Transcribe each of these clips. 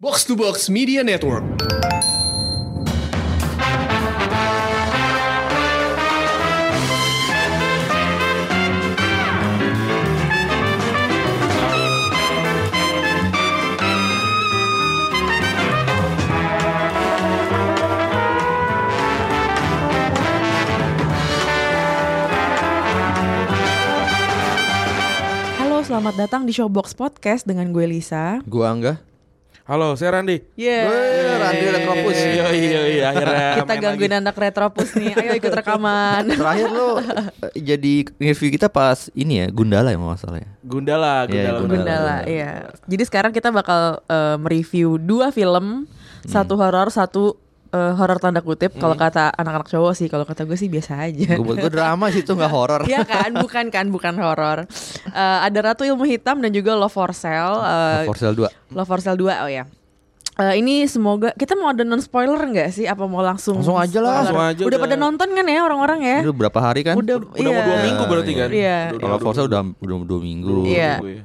Box to Box Media Network. Halo, selamat datang di Showbox Podcast dengan gue Lisa. Gua Angga. Halo, saya Randi. Yeah. Randy Retropus. Iya iya iya akhirnya Kita gangguin lagi. anak retropus nih. Ayo ikut rekaman. Terakhir lo eh, jadi review kita pas ini ya Gundala ya kalau nggak salah ya. Gundala, Iya, Gundala. Gundala. Gundala, iya. Jadi sekarang kita bakal eh, mereview dua film, satu horor, satu eh, horor tanda kutip. Kalau kata anak-anak cowok sih, kalau kata gue sih biasa aja. Gue buat gue drama sih itu nggak horor. Iya kan, bukan kan, bukan horor. Eh, ada Ratu Ilmu Hitam dan juga Love for Sale. eh, For Sale 2 Love for Sale 2 oh ya. Eh, ini semoga kita mau ada non spoiler nggak sih? Apa mau langsung? Langsung aja lah. spoiler? Langsung aja udah udah. pada nonton kan ya orang-orang ya? Itu berapa hari kan? Udah, Udah mau dua iya. minggu berarti kan? Iya. Udah- Kalau udah- For Sale udah udah dua minggu. Iya. gue.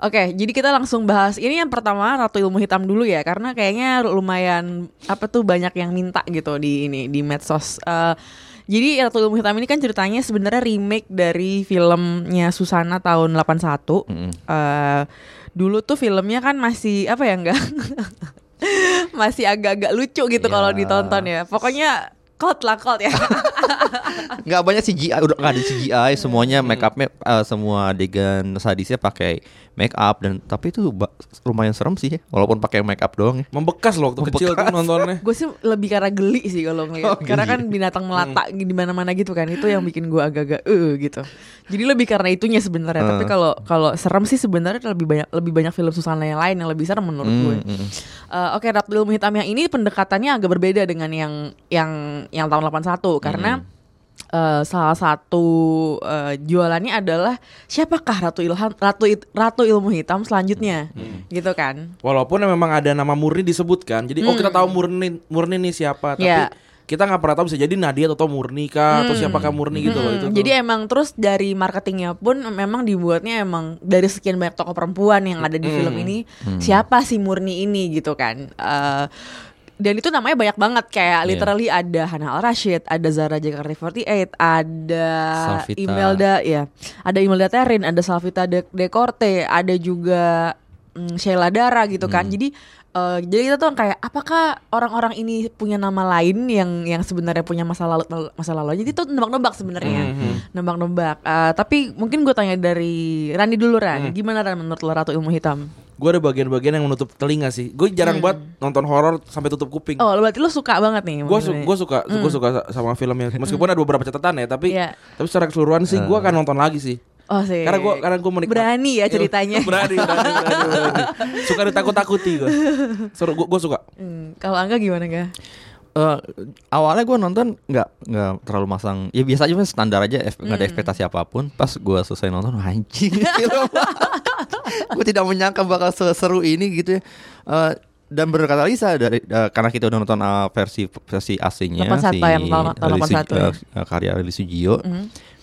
Oke, jadi kita langsung bahas ini yang pertama Ratu Ilmu Hitam dulu ya, karena kayaknya lumayan apa tuh banyak yang minta gitu di ini di medsos. Eh, jadi Ratu Ilmu Hitam ini kan ceritanya sebenarnya remake dari filmnya Susana tahun 81. Mm-mm. Eh, dulu tuh filmnya kan masih apa ya enggak masih agak-agak lucu gitu Ya. kalau ditonton ya. Pokoknya cult lah cult ya. Nggak banyak CGI udah nggak ada CGI semuanya make upnya eh, semua adegan sadisnya pakai make up dan tapi itu lumayan serem sih ya walaupun pakai make up doang ya. Membekas loh waktu kecil tuh nontonnya. gue sih lebih karena geli sih kalau ngeliat Oh, geli. karena kan binatang melata di mana-mana gitu kan itu yang bikin gue agak-agak eh gitu jadi lebih karena itunya sebenarnya tapi Eh. kalau kalau serem sih sebenarnya lebih banyak lebih banyak film Susana yang lain yang lebih serem menurut gue Mm, mm. Eh, Oke, Ratu Ilmu Hitam yang ini pendekatannya agak berbeda dengan yang yang yang tahun 81 karena eh, salah satu eh, jualannya adalah siapakah Ratu Ilham Ratu Ratu Ilmu Hitam selanjutnya, gitu kan? Walaupun memang ada nama Murni disebutkan. Jadi oh kita tahu Murni Murni nih siapa, tapi Hmm. Ya. kita nggak pernah tahu bisa jadi Nadia atau Murni kah atau siapakah Murni gitu loh itu. Hmm, tuh. jadi emang terus dari marketingnya pun memang dibuatnya emang dari sekian banyak tokoh perempuan yang ada di film ini siapa sih Murni ini gitu kan? Eh, dan itu namanya banyak banget kayak Iya. literally ada Hana Al Rashid, ada Zara JKT48, ada Salvita. Imelda ya, ada Imelda Terin, ada Salvita De Dekorte, ada juga mm, Sheila Dara gitu kan. Hmm. Jadi eh, jadi kita tuh kayak apakah orang-orang ini punya nama lain yang yang sebenarnya punya masa lalu masa lalu. Jadi itu nebak-nebak sebenarnya. Hmm. Nebak-nebak. Eh, tapi mungkin gue tanya dari Rani dulu Ran. Hmm. Gimana Ran menurut lo Ratu Ilmu Hitam? Gue ada bagian-bagian yang menutup telinga sih. Gue jarang banget nonton horor sampai tutup kuping. Hmm. Oh, berarti lo suka banget nih. Gue su gua suka gue suka sa- sama filmnya. Meskipun ada beberapa catatan ya, tapi Iya. tapi secara keseluruhan sih gue akan nonton lagi sih. Oh sih. Karena gue karena gue menikmati. Berani ya ceritanya. berani, berani, berani, berani. Suka ditakut-takuti gue. Seru, gue, gue suka. Hmm, kalau Angga gimana ga? Eh, awalnya gue nonton nggak nggak terlalu masang ya biasa aja standar aja nggak ada Hmm. ekspektasi apa pun. Pas gue selesai nonton anjing gue tidak menyangka bakal seseru ini gitu ya. Eh, dan berkata Lisa dari eh, karena kita udah nonton eh, versi versi aslinya 81 yang tahun- tahun Lee Su- 81 ya. karya Lee Sujio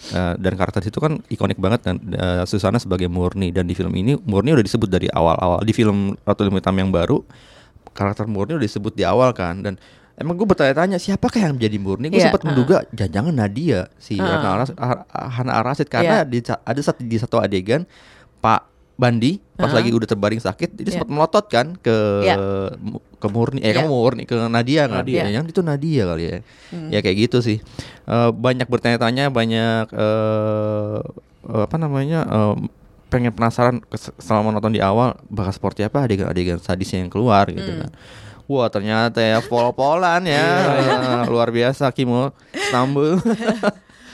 Eh, dan karakter itu kan ikonik banget dan eh, Susana sebagai Murni. Dan di film ini Murni udah disebut dari awal-awal. Di film Ratu Ilmu Hitam yang baru karakter Murni udah disebut di awal kan. Dan emang gue bertanya-tanya siapakah yang menjadi Murni gue Iya, sempat uh-uh. menduga jangan-jangan Nadia si Uh-uh. Hana Aras- Ar- Hana Arasid karena Iya. di, ada satu di satu adegan Pak Bandi pas Uh-uh. lagi udah terbaring sakit dia Iya. sempat melotot kan ke mu- ke Murni eh Iya. kamu Murni ke Nadia kan Nadia. Ya, yang itu Nadia kali ya Hmm. ya kayak gitu sih Eh, banyak bertanya-tanya banyak eh eh, apa namanya eh, pengen penasaran selama nonton di awal bakal seperti apa adegan-adegan sadisnya yang keluar gitu Hmm. kan Wah ternyata ya pol-polan ya Eh, luar biasa Kimo Istanbul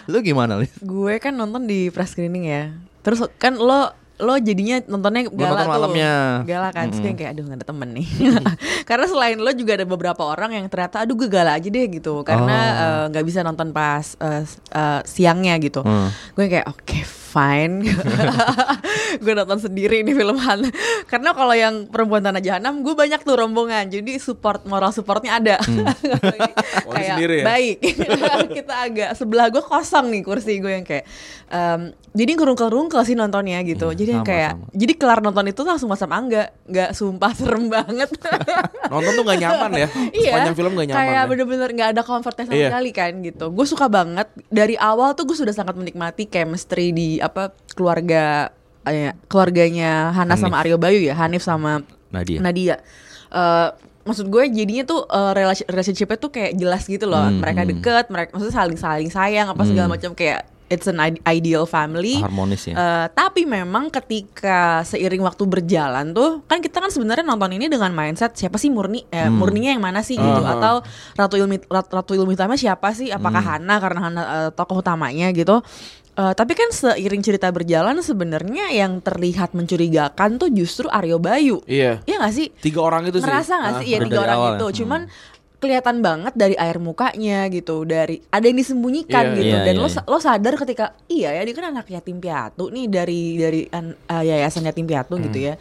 Lu gimana Lis? Gue kan nonton di press screening ya. Terus kan lo lo jadinya nontonnya gala nonton tuh. malamnya. Gala kan, terus gue Mm-mm. kayak aduh gak ada temen nih. Karena selain lo juga ada beberapa orang yang ternyata aduh gue gala aja deh gitu. Karena Oh. eh, nggak bisa nonton pas eh, s- eh, siangnya gitu. Hmm. Gue kayak oke fine. gue nonton sendiri nih film Han. Karena kalau yang perempuan tanah jahanam, gue banyak tuh rombongan. Jadi support moral supportnya ada. Oh, ini sendiri ya? baik. Kita agak sebelah gue kosong nih kursi gue yang kayak. em, jadi ngerungkel-rungkel sih nontonnya gitu. Iya, jadi yang sama, kayak, sama. jadi kelar nonton itu langsung masam angga. Nggak sumpah serem banget. Nonton tuh gak nyaman ya. Sepanjang film gak nyaman Iya. Kayak ya. bener-bener nggak ada comfortnya sama Iya. sekali kan gitu. Gue suka banget dari awal tuh gue sudah sangat menikmati chemistry di apa keluarga eh, keluarganya Hana sama Aryo Bayu ya, Hanif sama Nadia. Nadia. Eh, maksud gue jadinya tuh relasi- relationship-nya tuh kayak jelas gitu loh. Hmm, mereka hmm. deket, mereka maksudnya saling saling sayang apa segala Hmm. macam kayak it's an ide- ideal family. Harmonis ya. Eh, tapi memang ketika seiring waktu berjalan tuh kan kita kan sebenarnya nonton ini dengan mindset siapa sih murni eh, Hmm. murninya yang mana sih gitu Aha. atau ratu ilmu Rat- ratu ilmu hitamnya siapa sih apakah Hmm. Hana karena Hana eh, tokoh utamanya gitu Eh, tapi kan seiring cerita berjalan sebenarnya yang terlihat mencurigakan tuh justru Aryo Bayu Iya. Iya gak sih Tiga orang itu sih. ngerasa gak sih Ah. ya Dari tiga orang awal itu ya. cuman kelihatan banget dari air mukanya gitu dari ada yang disembunyikan Iya, gitu iya, dan iya, lo iya. lo sadar ketika iya ya dia kan anak yatim piatu nih dari dari an- eh, yayasan yatim piatu gitu Hmm. ya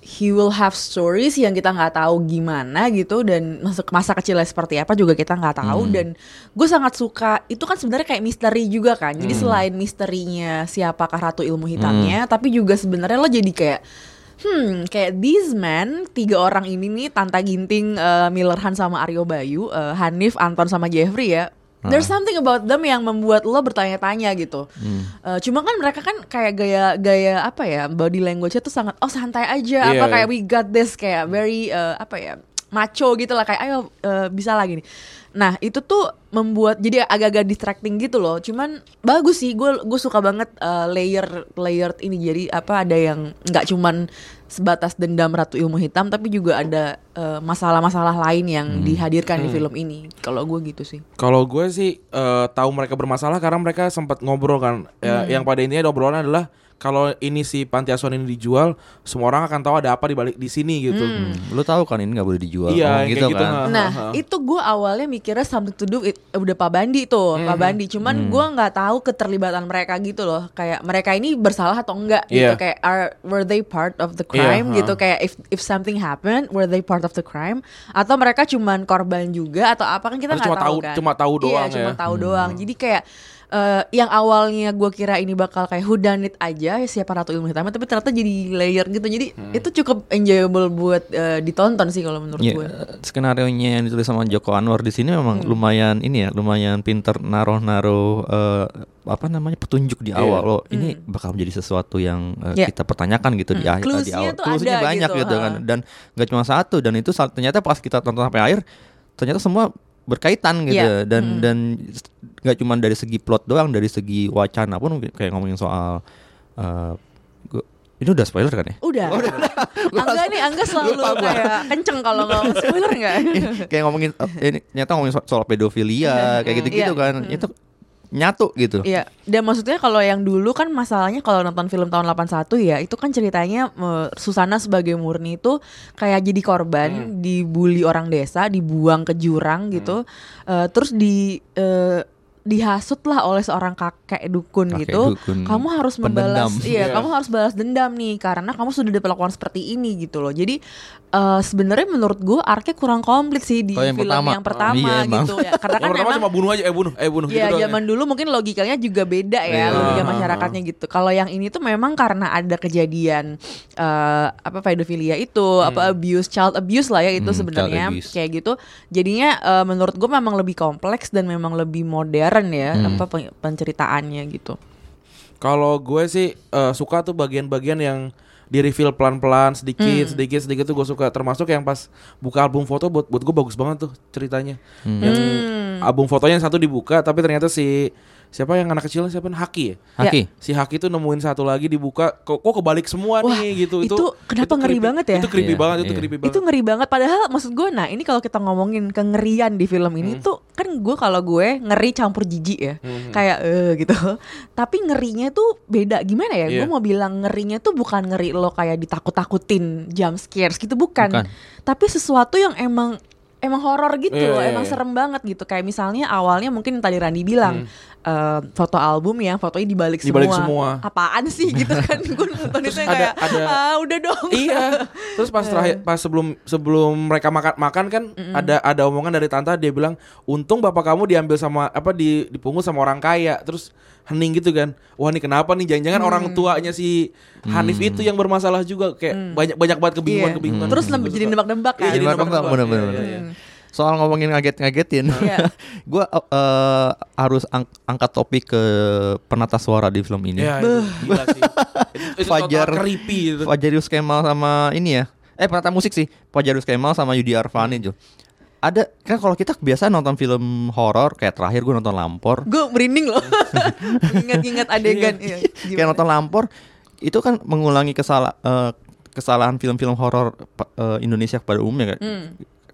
he will have stories yang kita nggak tahu gimana gitu dan masa, masa kecilnya seperti apa juga kita nggak tahu Hmm. dan gue sangat suka itu kan sebenarnya kayak misteri juga kan jadi Hmm. selain misterinya siapakah ratu ilmu hitamnya tapi juga sebenarnya lo jadi kayak Hmm, kayak these men tiga orang ini nih Tanta Ginting, eh, Miller Han sama Aryo Bayu, eh, Hanif, Anton sama Jeffrey ya. There's something about them yang membuat lo bertanya-tanya gitu. Eh, cuma kan mereka kan kayak gaya-gaya apa ya body language-nya tuh sangat oh santai aja Iya, apa kayak we got this kayak very eh, apa ya macho gitu lah kayak ayo eh, bisa lagi nih. Nah itu tuh membuat jadi agak-agak distracting gitu loh. Cuman bagus sih gue gue suka banget eh, layer layered ini jadi apa ada yang nggak cuman sebatas dendam ratu ilmu hitam tapi juga ada eh, masalah-masalah lain yang dihadirkan di film ini. Kalau gue gitu sih. Kalau gue sih eh, tahu mereka bermasalah karena mereka sempat ngobrol kan. Ya, Yang pada intinya obrolan adalah kalau ini si panti asuhan ini dijual, semua orang akan tahu ada apa di balik di sini gitu. Hmm, Lu tahu kan ini nggak boleh dijual. Iya, Oh, kayak gitu gitu, kan. Nah, itu gue awalnya mikirnya something to do with, udah Pak Bandi tuh, Pak Bandi. Cuman gue nggak tahu keterlibatan mereka gitu loh. Kayak mereka ini bersalah atau enggak gitu. Iya. Kayak are were they part of the Iya, crime ha. gitu. Kayak if if something happened, were they part of the crime? Atau mereka cuman korban juga atau apa kan kita nggak cuma tahu tahu- kan. cuma tahu Iya, doang cuma ya. tahu doang. Jadi kayak eh, yang awalnya gue kira ini bakal kayak whodunit aja ya siapa ratu ilmu hitamnya tapi ternyata jadi layer gitu jadi itu cukup enjoyable buat eh, ditonton sih kalau menurut Iya, gue skenario nya yang ditulis sama Joko Anwar di sini memang lumayan ini ya, lumayan pinter naruh-naruh eh, apa namanya petunjuk di Iya. awal loh. Ini bakal menjadi sesuatu yang eh, Iya. kita pertanyakan gitu di Hmm. akhir di awal. tuh Clues-nya ada banyak gitu, gitu, kan. Dan nggak cuma satu dan itu ternyata pas kita tonton sampai akhir ternyata semua berkaitan gitu Iya. dan dan nggak cuma dari segi plot doang, dari segi wacana pun kayak ngomongin soal eh, gua- ini udah spoiler kan ya? Udah. Angga nih, Angga selalu Lupa kayak kenceng kalau ngomong spoiler nggak? kayak ngomongin oh, ini nyata ngomongin so- soal pedofilia kayak gitu-gitu Iya. kan itu nyatu gitu Iya, dan maksudnya kalau yang dulu kan masalahnya kalau nonton film tahun 81 ya, itu kan ceritanya Susana sebagai Murni itu kayak jadi korban, Hmm. dibully orang desa, dibuang ke jurang gitu. Eh, terus di eh, dihasut lah oleh seorang kakek dukun Kakek gitu. dukun kamu harus membalas pendendam. iya, Iya. kamu harus balas dendam nih karena kamu sudah diperlakukan seperti ini gitu loh. Jadi eh, sebenarnya menurut gue arc kurang komplit sih di Oh, yang film pertama. yang pertama Iya, emang. gitu ya. Karena Yang kan pertama memang cuma bunuh aja, eh bunuh, eh bunuh Iya gitu doang ya. zaman dulu mungkin logikanya juga beda ya Iya. logika masyarakatnya gitu. Kalau yang ini tuh memang karena ada kejadian eh, apa pedofilia itu, apa abuse, child abuse lah ya itu Hmm, sebenarnya kayak gitu. Jadinya eh, menurut gue memang lebih kompleks dan memang lebih modern ya Hmm. apa pen- penceritaannya gitu. Kalau gue sih eh, suka tuh bagian-bagian yang di reveal pelan-pelan sedikit Hmm. sedikit sedikit tuh gue suka termasuk yang pas buka album foto buat buat gue bagus banget tuh ceritanya yang Hmm. album fotonya yang satu dibuka tapi ternyata si siapa yang anak kecilnya siapa Haki ya Haki si Haki tuh nemuin satu lagi dibuka kok, kok kebalik semua Wah, nih gitu itu kenapa ngeri creepy. banget ya? itu creepy Iya, banget itu iya. creepy banget Itu ngeri banget padahal maksud gue nah ini kalau kita ngomongin kengerian di film ini Hmm. tuh kan gue kalau gue ngeri campur jijik ya. Hmm. Kayak eh gitu. Tapi ngerinya tuh beda gimana ya? Gue Iya. mau bilang ngerinya tuh bukan ngeri lo kayak ditakut-takutin jump scares gitu bukan. Bukan. Tapi sesuatu yang emang emang horor gitu Iya, loh, iya, emang iya. serem banget gitu. Kayak misalnya awalnya mungkin tadi Randi bilang eh, foto album ya, fotonya dibalik, Hmm. Dibalik semua. semua. Apaan sih gitu kan? Gue nonton itu Terus yang ada- kayak ada- ah udah dong. iya. Terus pas terakhir pas sebelum sebelum mereka makan makan kan ada ada omongan dari tante dia bilang untung bapak kamu diambil sama apa di dipungut sama orang kaya. Terus hening gitu kan. Wah ini kenapa nih jangan-jangan orang tuanya si Hanif itu yang bermasalah juga kayak banyak banyak banget kebingungan Iya. kebingungan. Terus lebih jadi nebak-nebak kan. Iya, jadi Nebak-nebak, nebak-nebak. Iya, iya, iya. Soal ngomongin ngaget-ngagetin, Iya. gue harus ang- angkat topik ke penata suara di film ini. Ya, itu gila sih. itu, itu Fajar. creepy itu. Fajarius Kemal sama ini ya. Eh penata musik sih. Fajarius Kemal sama Yudi Arvani tuh. Ada kan kalau kita biasa nonton film horor kayak terakhir gue nonton Lampor. Gue merinding loh. Ingat-ingat adegan. Iya. kayak Gimana? nonton Lampor itu kan mengulangi kesala eh, kesalahan film-film horor eh, Indonesia pada umumnya kan. Hmm.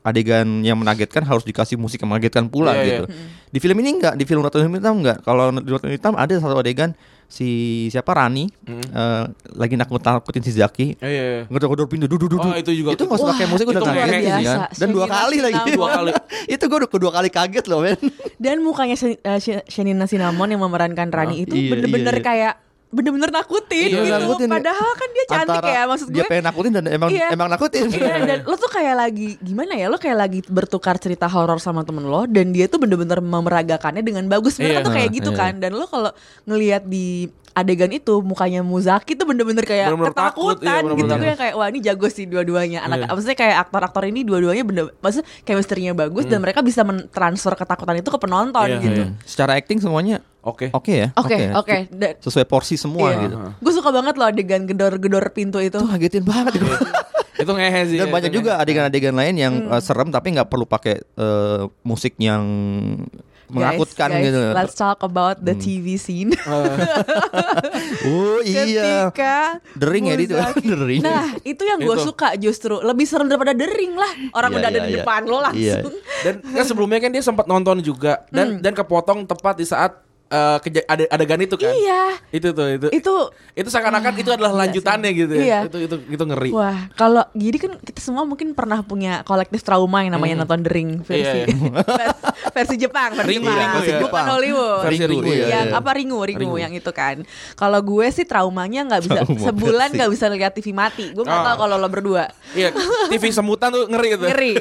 Adegan yang menagetkan harus dikasih musik yang mengagetkan pula Iya, iya. gitu. Di film ini enggak, di film Ratu Hitam enggak. Kalau di Ratu Hitam ada satu adegan si siapa Rani eh, lagi nakut-nakutin si Zaki. Iya, iya, iya. ngedor-ngedor pintu dudu dudu Oh, itu juga- itu usah pakai musik udah kaget biasa. kan dan dua kali lagi. Dua kali. itu gue udah kedua kali kaget loh men Dan mukanya eh, Shen- Shenina Cinnamon yang memerankan Rani itu iya, bener-bener iya, iya. kayak bener-bener nakutin Iya, gitu. nakutin. Padahal kan dia cantik Antara ya maksud dia gue. pengen nakutin dan emang Iya. emang nakutin Iya dan lo tuh kayak lagi gimana ya lo kayak lagi bertukar cerita horor sama temen lo dan dia tuh bener-bener memeragakannya dengan bagus Iya. mereka tuh kayak Nah, gitu iya. kan dan lo kalau ngelihat di adegan itu mukanya Muzaki tuh bener-bener kayak Bener-bener takut, ketakutan iya, gitu takut. gue yang kayak wah ini jago sih dua-duanya anak Iya. maksudnya kayak aktor-aktor ini dua-duanya bener maksudnya chemistry-nya bagus dan mereka bisa mentransfer ketakutan itu ke penonton Iya, gitu Iya. secara acting semuanya Oke. oke ya oke ya. oke Dan- sesuai porsi semua iya. gitu gue suka banget loh adegan gedor-gedor pintu itu itu ngagetin banget gitu. Itu ngehe sih. dan itu banyak juga adegan-adegan lain yang Hmm. eh, serem tapi nggak perlu pakai eh, musik yang menakutkan guys, gitu Let's talk about the Hmm. TV scene. oh iya Ketika Dering ya itu Muzaki- Dering. Nah, itu yang gue suka justru lebih serem daripada dering lah. Orang Iya, udah ada iya, di iya. depan lo Iya. langsung. Dan kan sebelumnya kan dia sempat nonton juga dan dan kepotong tepat di saat eh, keja- ade- adegan itu kan. Iya. Itu tuh itu. Itu Itu seakan-akan itu adalah lanjutannya sih. gitu ya. Iya. Itu itu itu ngeri. Wah, kalau jadi kan kita semua mungkin pernah punya kolektif trauma yang namanya nonton dering versi Iya, Vers- versi Jepang, versi Ringu, Jepang, Ringu, versi iya. bukan Hollywood. Versi Ringu, iya, yang iya. apa Ringu, Ringu, Ringu. yang itu kan. Kalau gue sih traumanya nggak bisa Trauma sebulan versi. nggak bisa lihat TV mati. Gue nggak Ah. tahu kalau lo berdua. Iya, TV semutan tuh ngeri itu. Ngeri.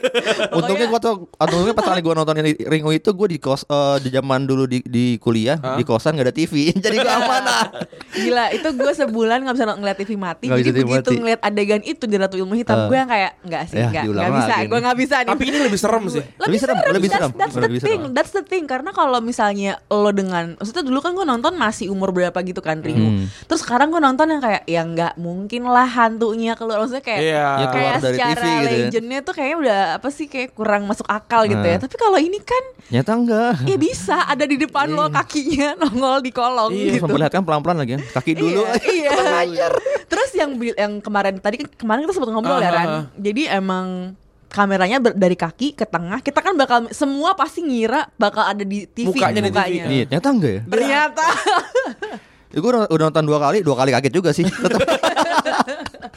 Untungnya Pokoknya- waktu untungnya pas kali gue nonton ini Ringo itu gue di kos eh, di zaman dulu di di kuliah di kosan gak ada TV jadi gue aman ah. Gila, itu gue sebulan gak bisa ngeliat TV mati. Nggak jadi begitu mati. ngeliat adegan itu di Ratu Ilmu Hitam, Eh. gue yang kayak nggak sih, Ya, nggak, diulang nggak bisa, gue nggak bisa nih. Tapi ini lebih serem sih. Lebih serem, lebih serem, That's, that's the lebih serem. thing, that's the thing. Karena kalau misalnya lo dengan, maksudnya dulu kan gue nonton masih umur berapa gitu kan, Ringo. Hmm. Terus sekarang gue nonton yang kayak, ya nggak mungkin lah hantunya keluar. Maksudnya kayak, Iya. Ya, keluar kayak dari secara TV gitu ya. legendnya tuh kayaknya udah apa sih kayak kurang masuk akal gitu ya. Tapi kalau ini kan, nyata enggak ya bisa ada di depan lo kakinya nongol di kolong Iya, gitu. memperlihatkan pelan-pelan lagi kan kaki dulu Iya, iya. Terus yang yang kemarin tadi kan kemarin kita sempat ngobrol ya Ran. ah, ah. Jadi emang kameranya ber- dari kaki ke tengah. Kita kan bakal semua pasti ngira bakal ada di TV Mukanya di TV, Iya, nyata enggak ya? Ternyata Ya, gue udah, udah nonton dua kali, dua kali kaget juga sih.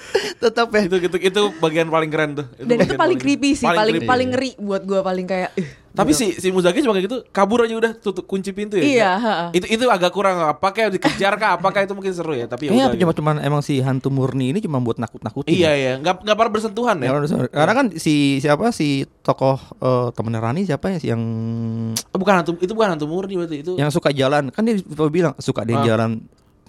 Tetap, ya. Itu itu itu bagian paling keren tuh. dan itu bagian paling creepy sih, paling creepy. paling ngeri buat gua paling kayak Tapi gitu. si si Muzaki cuma kayak gitu, kabur aja udah tutup kunci pintu ya. Iya. Itu itu agak kurang. Apakah dikejar kah? Apakah itu mungkin seru ya? Tapi ya Iya, cuma gitu. cuman emang si hantu murni ini cuma buat nakut-nakutin. Iya iya, nggak nggak pernah bersentuhan ya. Ya, karena kan si siapa si tokoh eh, temennya Rani siapa ya yang Oh, bukan hantu, itu bukan hantu murni berarti itu. yang suka jalan kan dia bilang suka dia Ah. jalan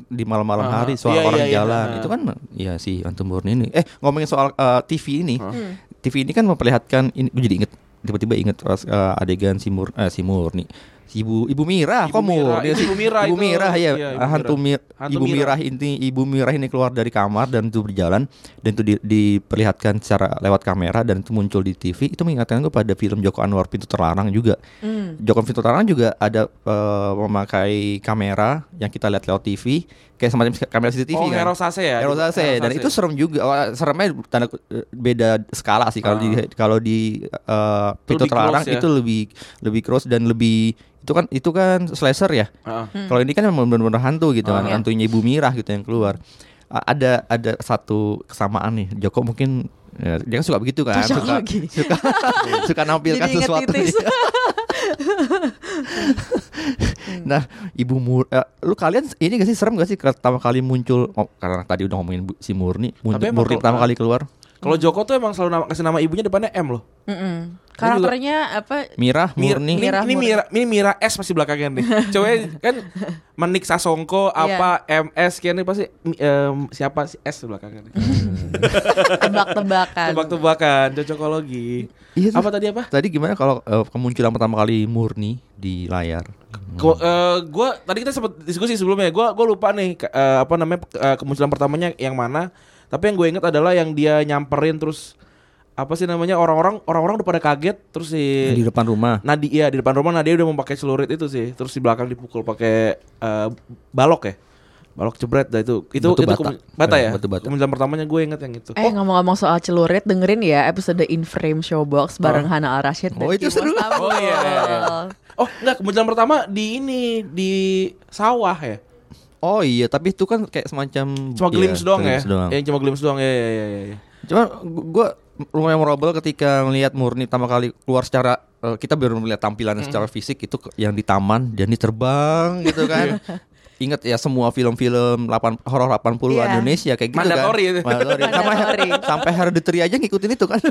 di malam-malam Ah, hari soal iya, orang iya, iya, jalan ah. itu kan ya si hantu murni ini eh ngomongin soal eh, TV ini Ah. Hmm. TV ini kan memperlihatkan ini gue jadi inget tiba-tiba inget eh, adegan si Mur eh, si Murni ibu ibu Mira Ibu Mira, itu sih? Ibu Mira ibu itu. Mira ya Iya, Ibu hantu Mira. Mir- Hantu ibu Mira. Mira ini ibu Mira ini keluar dari kamar dan itu berjalan dan itu di- diperlihatkan secara lewat kamera dan itu muncul di TV itu mengingatkan gue pada film Joko Anwar Pintu Terlarang juga Hmm. Joko Pintu Terlarang juga ada eh, memakai kamera yang kita lihat lewat TV kayak semacam kamera CCTV oh, kan Hero Sase ya. Hero Sase dan itu serem juga. Oh, seremnya tanda beda skala sih kalau di kalau di eh, pintu terlarang ya. itu lebih lebih cross dan lebih itu kan itu kan slasher ya. Heeh. Kalau ini kan memang benar-benar hantu gitu kan, Iya. hantunya Ibu Mirah gitu yang keluar. Ada ada satu kesamaan nih. Joko mungkin Ya, dia kan suka begitu kan, suka Cocokologi. suka suka nampilkan Jadi sesuatu. nah, Ibu Mur, eh, lu kalian ini gak sih serem gak sih pertama kali muncul oh, karena tadi udah ngomongin Bu- si Murni, muncul, Murni pertama kali keluar. Kalau Joko tuh emang selalu nama, kasih nama ibunya depannya M loh. Mm-mm. Karakternya apa? Mira, Mir- Murni. ini, Mira, ini Murni. Mira, ini Mira S masih belakangnya nih. Coba kan Menik Sasongko apa MS kian ini pasti em, siapa sih S belakangnya nih. Tebak-tebakan. Tebak-tebakan, cocokologi. Iya, Apa tadi apa? Tadi gimana kalau eh, kemunculan pertama kali Murni di layar? Gua, eh, gua tadi kita sempat diskusi sebelumnya. Gua gua lupa nih eh, apa namanya eh, kemunculan pertamanya yang mana. Tapi yang gue inget adalah yang dia nyamperin terus apa sih namanya orang-orang orang-orang udah pada kaget terus si Di depan rumah. Nadia ya di depan rumah Nadia udah mau pakai celurit itu sih terus di belakang dipukul pakai eh, balok ya balok jebret dah itu itu Batu itu bata. bata Ya, ya batu bata. kemunculan pertamanya gue inget yang itu Eh ngomong-ngomong soal celurit dengerin ya episode In Frame Showbox bareng Hana Al Rashid Oh, itu seru. Oh, iya, iya, iya. oh enggak kemunculan pertama di ini di sawah ya Oh iya, tapi itu kan kayak semacam cuma iya, glimpse doang ya glimpse doang. yang cuma glimpse doang ya ya ya, ya, ya. Cuma gue merobel ketika melihat Murni pertama kali keluar secara eh, kita baru melihat tampilannya secara fisik itu yang di taman dan dia terbang gitu kan. Ingat ya semua film-film 8 horor 80 Iya. Indonesia kayak gitu Mandatory kan. itu. Mandatory. Sampai, Mandatory. sampai Hereditary aja ngikutin itu kan.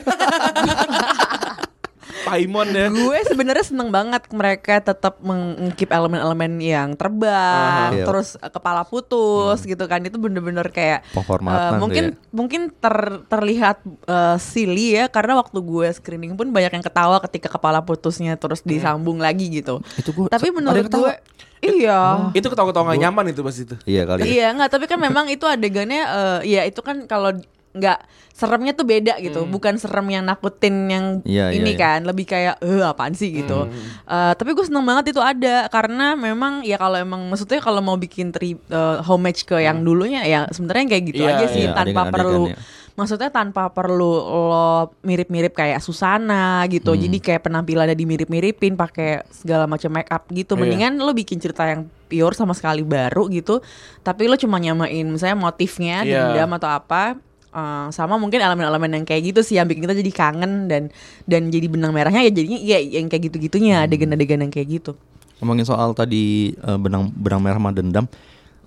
Paimon ya gue sebenarnya seneng banget mereka tetap mengkip elemen-elemen yang terbang, Aha. Iya. terus kepala putus gitu kan itu bener-bener kayak eh, mungkin ya. mungkin ter- terlihat eh, silly ya karena waktu gue screening pun banyak yang ketawa ketika kepala putusnya terus disambung lagi gitu. Itu gua- Tapi menurut gue iya. itu ketawa-ketawa gak nyaman itu pas itu iya kali. ya. Iya nggak tapi kan memang itu adegannya eh, ya itu kan kalau nggak seremnya tuh beda gitu. Bukan serem yang nakutin yang Iya, ini iya. kan. Lebih kayak eh apaan sih? gitu. Eh, tapi gue seneng banget itu ada. Karena memang ya kalau emang maksudnya kalau mau bikin tri, eh, homage ke yang dulunya ya sebenarnya kayak gitu Iya, aja sih. iya, tanpa adegan-adegan perlu ya. maksudnya tanpa perlu lo mirip-mirip kayak Susana gitu. Hmm. jadi kayak penampilannya dimirip-miripin pakai segala macam make up gitu. Iya. mendingan lo bikin cerita yang pure sama sekali baru gitu. Tapi lo cuma nyamain misalnya motifnya Iya. dendam atau apa eh, sama mungkin elemen-elemen yang kayak gitu sih yang bikin kita jadi kangen dan dan jadi benang merahnya ya jadinya ya yang kayak gitu-gitunya Hmm. adegan-adegan yang kayak gitu. Ngomongin soal tadi eh, benang benang merah sama dendam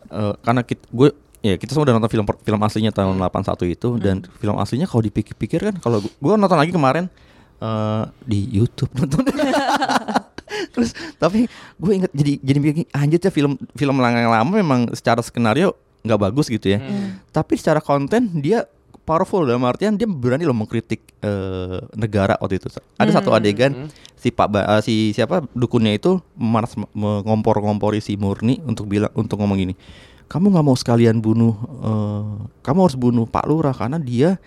eh, karena kita, gue ya kita semua udah nonton film film aslinya tahun 81 itu dan film aslinya kalau dipikir-pikir kan kalau gue, nonton lagi kemarin eh, di YouTube nonton. Terus tapi gue inget jadi jadi mikir anjir ya film film yang lama memang secara skenario nggak bagus gitu ya. Tapi secara konten dia powerful dalam artian dia berani loh mengkritik eh, negara waktu itu ada satu adegan si Pak Ba- eh, si siapa dukunnya itu memanas mengompor-ngompori si Murni untuk bilang untuk ngomong gini kamu nggak mau sekalian bunuh eh, kamu harus bunuh Pak Lurah karena dia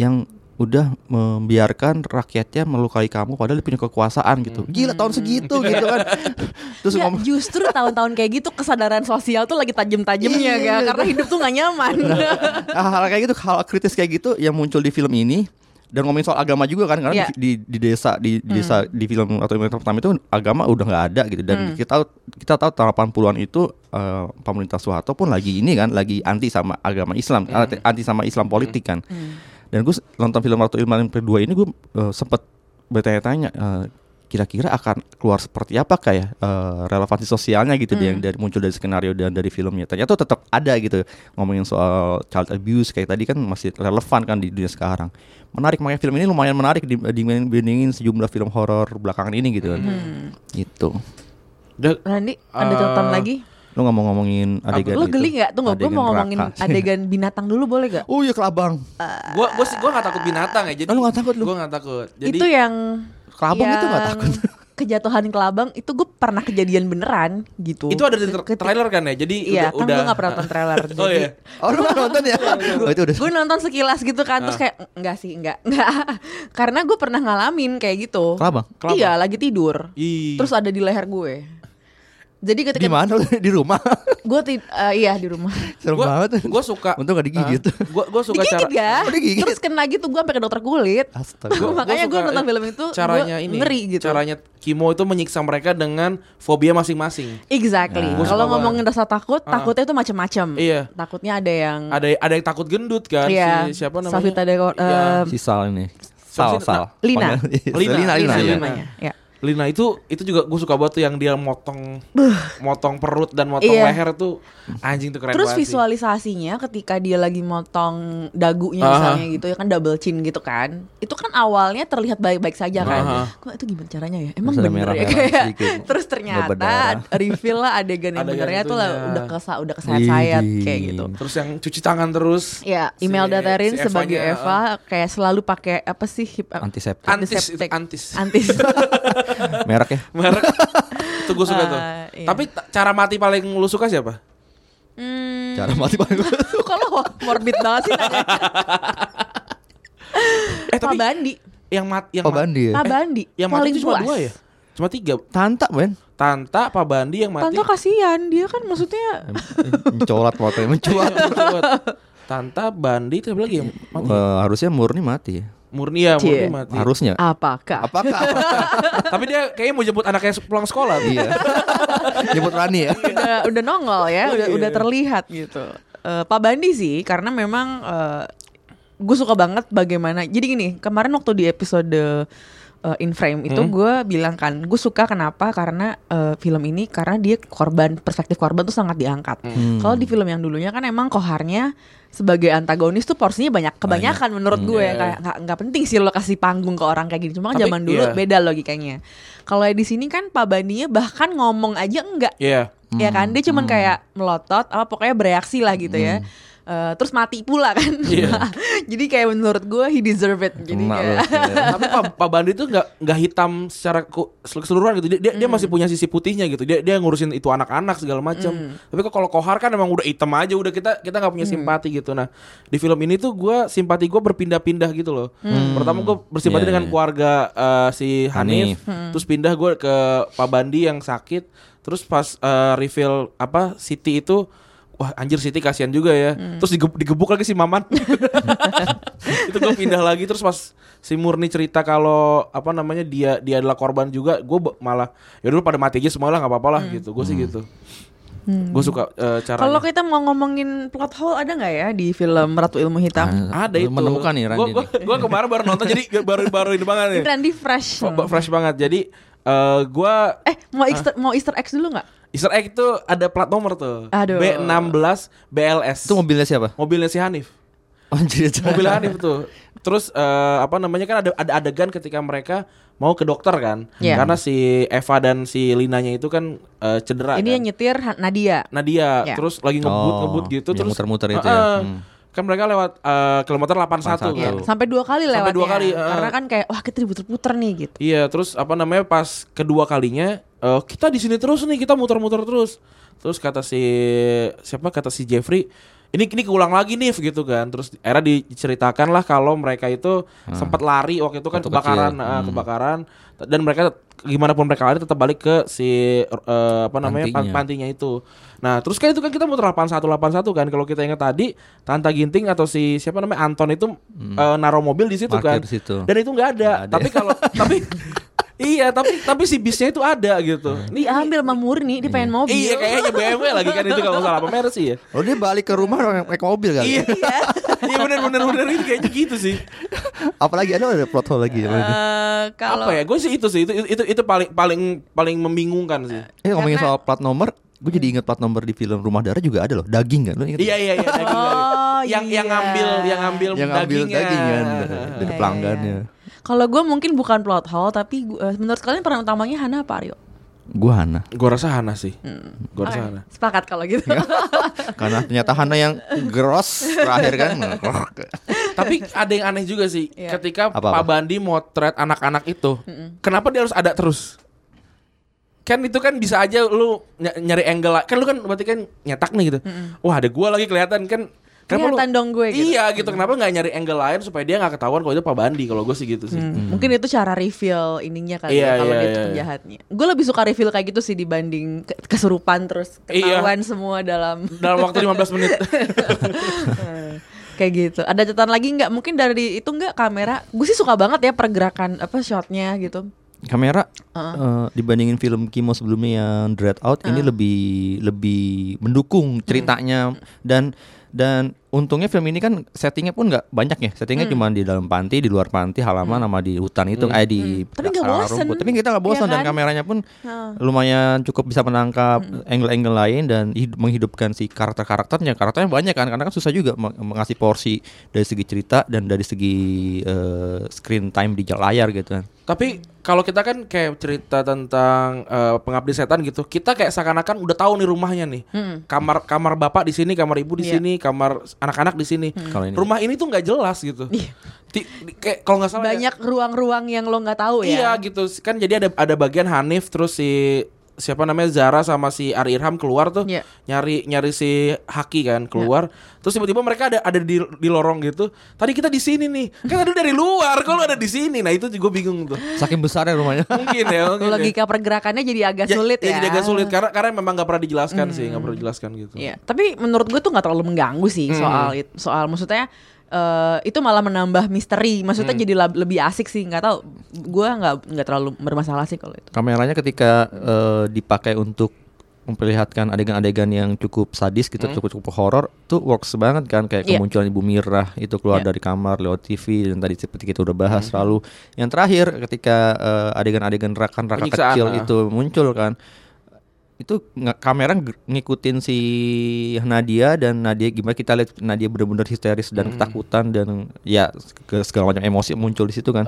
yang udah membiarkan rakyatnya melukai kamu padahal dia punya kekuasaan gitu. Gila tahun segitu gitu kan. Terus Ya, ngomong justru tahun-tahun kayak gitu kesadaran sosial tuh lagi tajem-tajemnya Iya, karena hidup tuh nggak nyaman. Nah, hal kayak gitu, hal kritis kayak gitu yang muncul di film ini dan ngomongin soal agama juga kan karena Iya. di, di, desa di, di desa di film atau yang pertama itu agama udah nggak ada gitu. Dan kita tahu kita tahu tahun 80-an itu eh, pemerintah Soeharto pun lagi ini kan lagi anti sama agama Islam anti, anti sama Islam politik kan dan gue nonton film Ratu Ilman yang kedua ini gue eh, sempet bertanya-tanya eh, kira-kira akan keluar seperti apa kayak relevansi sosialnya gitu Hmm. yang dari muncul dari skenario dan dari filmnya. Ternyata tetap ada gitu ngomongin soal child abuse kayak tadi kan masih relevan kan di dunia sekarang. Menarik makanya film ini lumayan menarik di- dibandingin sejumlah film horor belakangan ini gitu kan. Hmm. gitu. Randy ada Eh, catatan lagi lu nggak mau ngomongin adegan lo itu? geli nggak? Tunggu gue mau ngomongin neraka. adegan binatang dulu boleh gak oh iya kelabang. Gua gua sih gua gak takut binatang ya jadi Oh, lu nggak takut lu? gua gak takut. Jadi itu yang Kelabang itu nggak yang takut? kejatuhan kelabang itu gue pernah kejadian beneran gitu. Itu ada di tra- trailer kan ya? Jadi iya udah, kan udah gue gak pernah nonton trailer oh iya. Oh lu nggak nonton ya? Oh, itu udah. Gue nonton sekilas gitu kan terus kayak enggak sih enggak enggak karena gue pernah ngalamin kayak gitu. Kelabang Kelabang. iya lagi tidur. Ih. terus ada di leher gue Jadi Di ketika mana? di rumah. gue ti- eh, iya di rumah. Serem Gua- banget. Gua suka Untung gak digigit. Gue gue suka cara Digigit ya? Oh, digigit. Terus kena gitu gue sampai ke dokter kulit. Astaga. Gua- Makanya gua gue nonton film itu caranya gua ini ngeri gitu. caranya Kimo itu menyiksa mereka dengan fobia masing-masing Exactly. Nah. Kalau ngomongin rasa takut, Ah. takutnya itu macam-macam. Iya. Takutnya ada yang ada ada yang takut gendut kan Iya. si siapa namanya Savita Dewa- Iya. eh, Si Sal ini. Siapa Sal, sih? Sal. Lina. Panggil- Lina, Lina, Lina, Lina, Lina. Lina. namanya. Ya. Lina itu itu juga gue suka banget tuh yang dia motong motong perut dan motong Iya. leher tuh anjing tuh keren Terus banget sih. visualisasinya ketika dia lagi motong dagunya Aha. misalnya gitu ya kan double chin gitu kan. Itu kan awalnya terlihat baik-baik saja kan. Aha. Kok itu gimana caranya ya? Emang Terus bener ya merah-merah kayak. Terus ternyata reveal lah adegan yang Adegan benernya tuh lah udah kesa udah kesayat-sayat kayak gitu. terus yang cuci tangan terus Ya, Si- Imelda Darin si sebagai Eva kayak selalu pakai apa sih? hip- Antiseptik. antiseptik. antis Antis. Merek ya? merek itu gue suka tuh Ah, iya. tapi ta- cara mati paling lu suka siapa hmm, Cara mati paling kalau morbid banget sih nanya. eh Pak tapi Bandi. yang mat yang Oh ma- Bandi ya? Pak Bandi. yang mati paling itu cuma dua ya cuma tiga Tanta men Tanta Pak Bandi yang mati Tante kasihan dia kan maksudnya Mencolat Mencuat Mencuat. Tanta Bandi itu apa lagi yang mati Eh, Harusnya murni mati Murni ya Murni Cie. mati Harusnya apakah? Apakah? tapi dia kayaknya mau jemput anaknya pulang sekolah iya Jemput Rani ya udah udah nongol ya, udah Iya. udah terlihat gitu. Eh, Pak Bandi sih karena memang gue suka banget bagaimana. Jadi gini, kemarin waktu di episode eh, In Frame. Itu Hmm. gue bilang kan, gue suka kenapa? Karena eh, film ini karena dia korban perspektif korban tuh sangat diangkat. Hmm. Kalau di film yang dulunya kan emang koharnya sebagai antagonis tuh porsinya banyak kebanyakan menurut gue Iya, kayak nggak nggak penting sih lo kasih panggung ke orang kayak gini. Cuma kan Tapi, zaman dulu iya. beda logikanya. Kalau di sini kan Pak Bandinya bahkan ngomong aja enggak. Iya. Ya kan? Dia cuman kayak melotot apa pokoknya bereaksi lah gitu ya Eh, terus mati pula kan Iya. jadi kayak menurut gue he deserve it jadi Emak kayak. Iya. tapi Pak, Pak Bandi tuh nggak nggak hitam secara keseluruhan gitu. Dia dia, dia masih punya sisi putihnya gitu. Dia dia ngurusin itu anak-anak segala macam. Tapi kok kalau Kohar kan emang udah hitam aja. Udah kita kita nggak punya simpati gitu. Nah di film ini tuh gue simpati gue berpindah-pindah gitu loh. Pertama gue bersimpati Iya, dengan iya. keluarga eh, si Hanif. Hanif. Terus pindah gue ke Pak Bandi yang sakit. Terus pas eh, reveal apa Siti itu Wah anjir Siti kasihan juga ya. Terus digebuk, digebuk lagi si Maman. Itu gue pindah lagi Terus pas si Murni cerita kalau Apa namanya dia dia adalah korban juga Gue malah ya dulu pada mati aja semua lah gak apa-apa lah gitu. Gue sih gitu. Gue suka eh, caranya. Kalau kita mau ngomongin plot hole ada nggak ya di film Ratu Ilmu Hitam? Ah, Ada itu. Menemukan nih Randy Gue kemarin baru nonton Jadi baru baru ini banget nih. Ini Randy fresh. F- Fresh banget. Jadi eh gue eh mau Easter, mau Easter eggs dulu nggak Easter egg itu ada plat nomor tuh Aduh. B16 BLS Itu mobilnya siapa? Mobilnya si Hanif Anjir mobil Hanif tuh. Terus eh, apa namanya kan ada ada adegan ketika mereka mau ke dokter kan, Iya. karena si Eva dan si Linanya itu kan eh, cedera. ini yang kan. nyetir Ha- Nadia Nadia Ya. terus lagi ngebut Oh, ngebut gitu yang terus muter-muter itu Eh, ya. Hmm. Kan mereka lewat eh, kilometer 81 81. Iya, sampai dua kali Sampai lewatnya dua kali, eh. karena kan kayak wah kita diputer-puter nih gitu Iya, terus apa namanya pas kedua kalinya eh, kita di sini terus nih, kita muter-muter terus. Terus kata si siapa kata si Jeffrey, ini ini keulang lagi nih gitu kan. Terus era diceritakan lah kalau mereka itu sempat lari waktu itu kan Waktu kebakaran, kecil. nah, Hmm. kebakaran dan mereka gimana pun mereka lari tetap balik ke si eh, apa namanya pan- Pantinya. pantinya itu. Nah, terus kan itu kan kita muter 81 81 kan. Kalau kita ingat tadi Tanta Ginting atau si siapa namanya Anton itu eh, naruh mobil di situ Parkir kan. situ. Dan itu nggak ada. Ada. Tapi kalau tapi Iya, tapi tapi si bisnya itu ada gitu. Ini diambil sama Murni dia pengen mobil Iya kayaknya BMW lagi kan itu kalau nggak salah apa Mercy ya. Oh dia balik ke rumah naik mobil kali. Iya. Iya benar benar benar ini kayaknya gitu sih. Apalagi ada ada plot hole lagi. Eh, kalau Apa ya? Gue sih itu sih itu itu itu paling paling paling membingungkan sih. Eh ngomongin Karena- soal plat nomor, gue jadi inget plat nomor di film Rumah Darah juga ada loh, daging kan? Lu inget? Iya iya iya daging. Oh, yang yang iya. ngambil yang ngambil Yang ngambil dagingnya. daging kan dari Iya, pelanggannya. iya. Kalau gue mungkin bukan plot hole tapi gua- eh, menurut kalian peran utamanya Hana apa Aryo? Gue Hana, Gue rasa Hana sih. Gue rasa Oke, Hana. Sepakat kalau gitu. karena ternyata Hana yang gross terakhir kan. Tapi ada yang aneh juga sih. Iya. Ketika Apa-apa? Pak Bandi motret anak-anak itu, kenapa dia harus ada terus? Kan itu kan bisa aja lu ny- nyari angle lah. Kan lu kan berarti kan nyetak nih gitu. Wah, ada gua lagi kelihatan kan Kelihatan dong gue gitu. Iya gitu. Kenapa nggak nyari angle lain supaya dia nggak ketahuan kalau itu Pak Bandi? Kalau gue sih gitu sih. Hmm, Mungkin itu cara reveal ininya kali Iya, ya kalau iya, dia itu iya. penjahatnya. Gue lebih suka reveal kayak gitu sih dibanding ke- kesurupan terus Iya. ketahuan semua dalam Dalam waktu 15 menit. kayak gitu. Ada catatan lagi nggak? Mungkin dari itu nggak kamera. Gue sih suka banget ya pergerakan apa shotnya gitu. kamera eh, dibandingin film Kimo sebelumnya yang Dread Out ini lebih lebih mendukung ceritanya dan dan untungnya film ini kan settingnya pun nggak banyak ya. Settingnya cuma di dalam panti di luar panti halaman sama di hutan itu. Eh di Tapi nggak akar bosen. rumput. tapi kita nggak bosan Iya dan kan? kameranya pun lumayan cukup bisa menangkap angle-angle lain dan hid- menghidupkan si karakter-karakternya. Karakternya banyak kan karena kan susah juga meng- mengasih porsi dari segi cerita dan dari segi eh, screen time di layar gitu kan. Tapi kalau kita kan kayak cerita tentang eh, pengabdi setan gitu, kita kayak seakan-akan udah tahu nih rumahnya nih. Kamar kamar bapak di sini, kamar ibu di Iya. sini, kamar anak-anak di sini. Ini- Rumah ini tuh nggak jelas gitu. Di- kayak kalau nggak salah ya- Banyak ruang-ruang yang lo nggak tahu ya. Iya gitu kan jadi ada ada bagian Hanif terus si siapa namanya Zara sama si Ari Irham keluar tuh Iya. nyari nyari si Haki kan keluar. Terus tiba-tiba mereka ada ada di di lorong gitu. Tadi kita di sini nih. Kan ada dari luar kalau ada di sini? Nah itu juga bingung tuh. Saking besarnya rumahnya. Mungkin ya mungkin ya. Logika pergerakannya jadi agak Ya- sulit ya. jadi agak sulit. Karena karena memang nggak pernah dijelaskan sih nggak pernah dijelaskan gitu. Iya, tapi menurut gue tuh nggak terlalu mengganggu sih soal it- soal maksudnya eh, itu malah menambah misteri. Maksudnya jadi lab- lebih asik sih. Nggak tahu, gue nggak nggak terlalu bermasalah sih kalau itu. kameranya ketika eh, dipakai untuk memperlihatkan adegan-adegan yang cukup sadis gitu cukup cukup horor tuh works banget kan kayak Iya. kemunculan ibu Mirah itu keluar Iya. dari kamar lewat TV dan tadi seperti kita udah bahas lalu yang terakhir ketika eh, adegan-adegan rakan-rakan kecil ah. itu muncul kan itu nge- kamera ng- ngikutin si Nadia dan Nadia gimana kita lihat Nadia benar-benar histeris dan ketakutan dan ya segala macam emosi muncul di situ kan.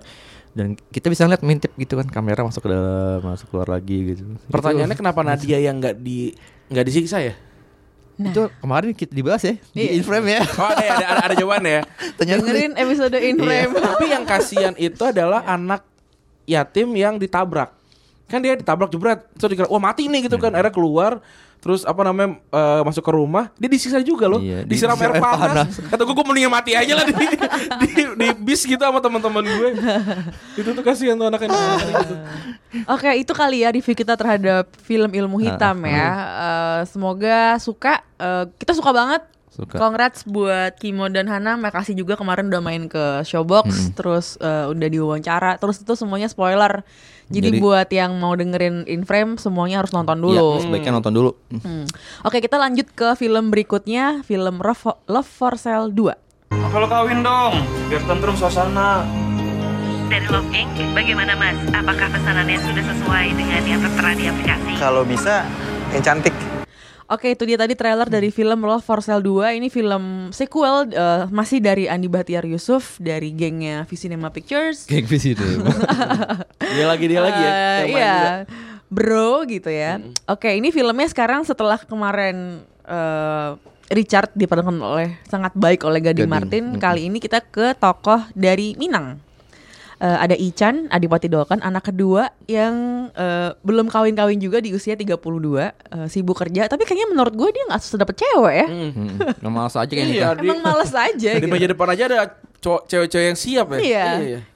Dan kita bisa lihat mintip gitu kan kamera masuk ke dalam masuk keluar lagi gitu. Pertanyaannya kenapa Nadia yang nggak di nggak disiksa ya? Itu kemarin kita dibahas ya di Iya. in frame ya. Oh ada ya, ada, ada, ada jawabannya ya. Ternyata Dengerin episode in frame. Tapi yang kasihan itu adalah anak yatim yang ditabrak. Kan dia ditabrak jebret, terus dikira wah mati nih gitu kan. Akhirnya keluar terus apa namanya eh, masuk ke rumah, dia disiksa juga loh. Iya, disiram disiram air air panas. Kata gue gue mendingan mati aja lah di, di, di bis gitu sama teman-teman gue. itu tuh kasihan tuh anaknya gitu. Oke, itu kali ya review kita terhadap film Ilmu Hitam ya. Eh, semoga suka. Eh, kita suka banget. Suka. Congrats buat Kimo dan Hana. Makasih juga kemarin udah main ke Showbox, terus eh, udah diwawancara. Terus itu semuanya spoiler. Jadi, Jadi- buat yang mau dengerin in frame semuanya harus nonton dulu. Ya, sebaiknya nonton dulu Hmm. Oke, kita lanjut ke film berikutnya, film Love Love for Sale 2. Kalau kawin dong, biar tentrum suasana. Dari Love Inc, bagaimana Mas? Apakah pesanannya sudah sesuai dengan yang tertera di aplikasi? Kalau bisa yang cantik. Oke, itu dia tadi trailer dari film Love for Sale 2. Ini film sequel eh, masih dari Andi Bahtiar Yusuf dari gengnya Visinema Pictures. geng visi itu Dia lagi dia lagi ya. Eh, iya. juga. Bro gitu ya. Oke, ini filmnya sekarang setelah kemarin eh, Richard diperankan oleh sangat baik oleh Gading Gading, Martin. mm-mm. Kali ini kita ke tokoh dari Minang. Eh, ada Ican, Adipati Dolken, anak kedua yang eh, belum kawin-kawin juga di usia 32, eh, sibuk kerja. Tapi kayaknya menurut gue dia nggak susah dapet cewek ya. hmm. nggak malas aja kayaknya Iya, kan. di- Emang males aja di gitu. meja depan aja ada cewek-cewek yang siap ya. Iya,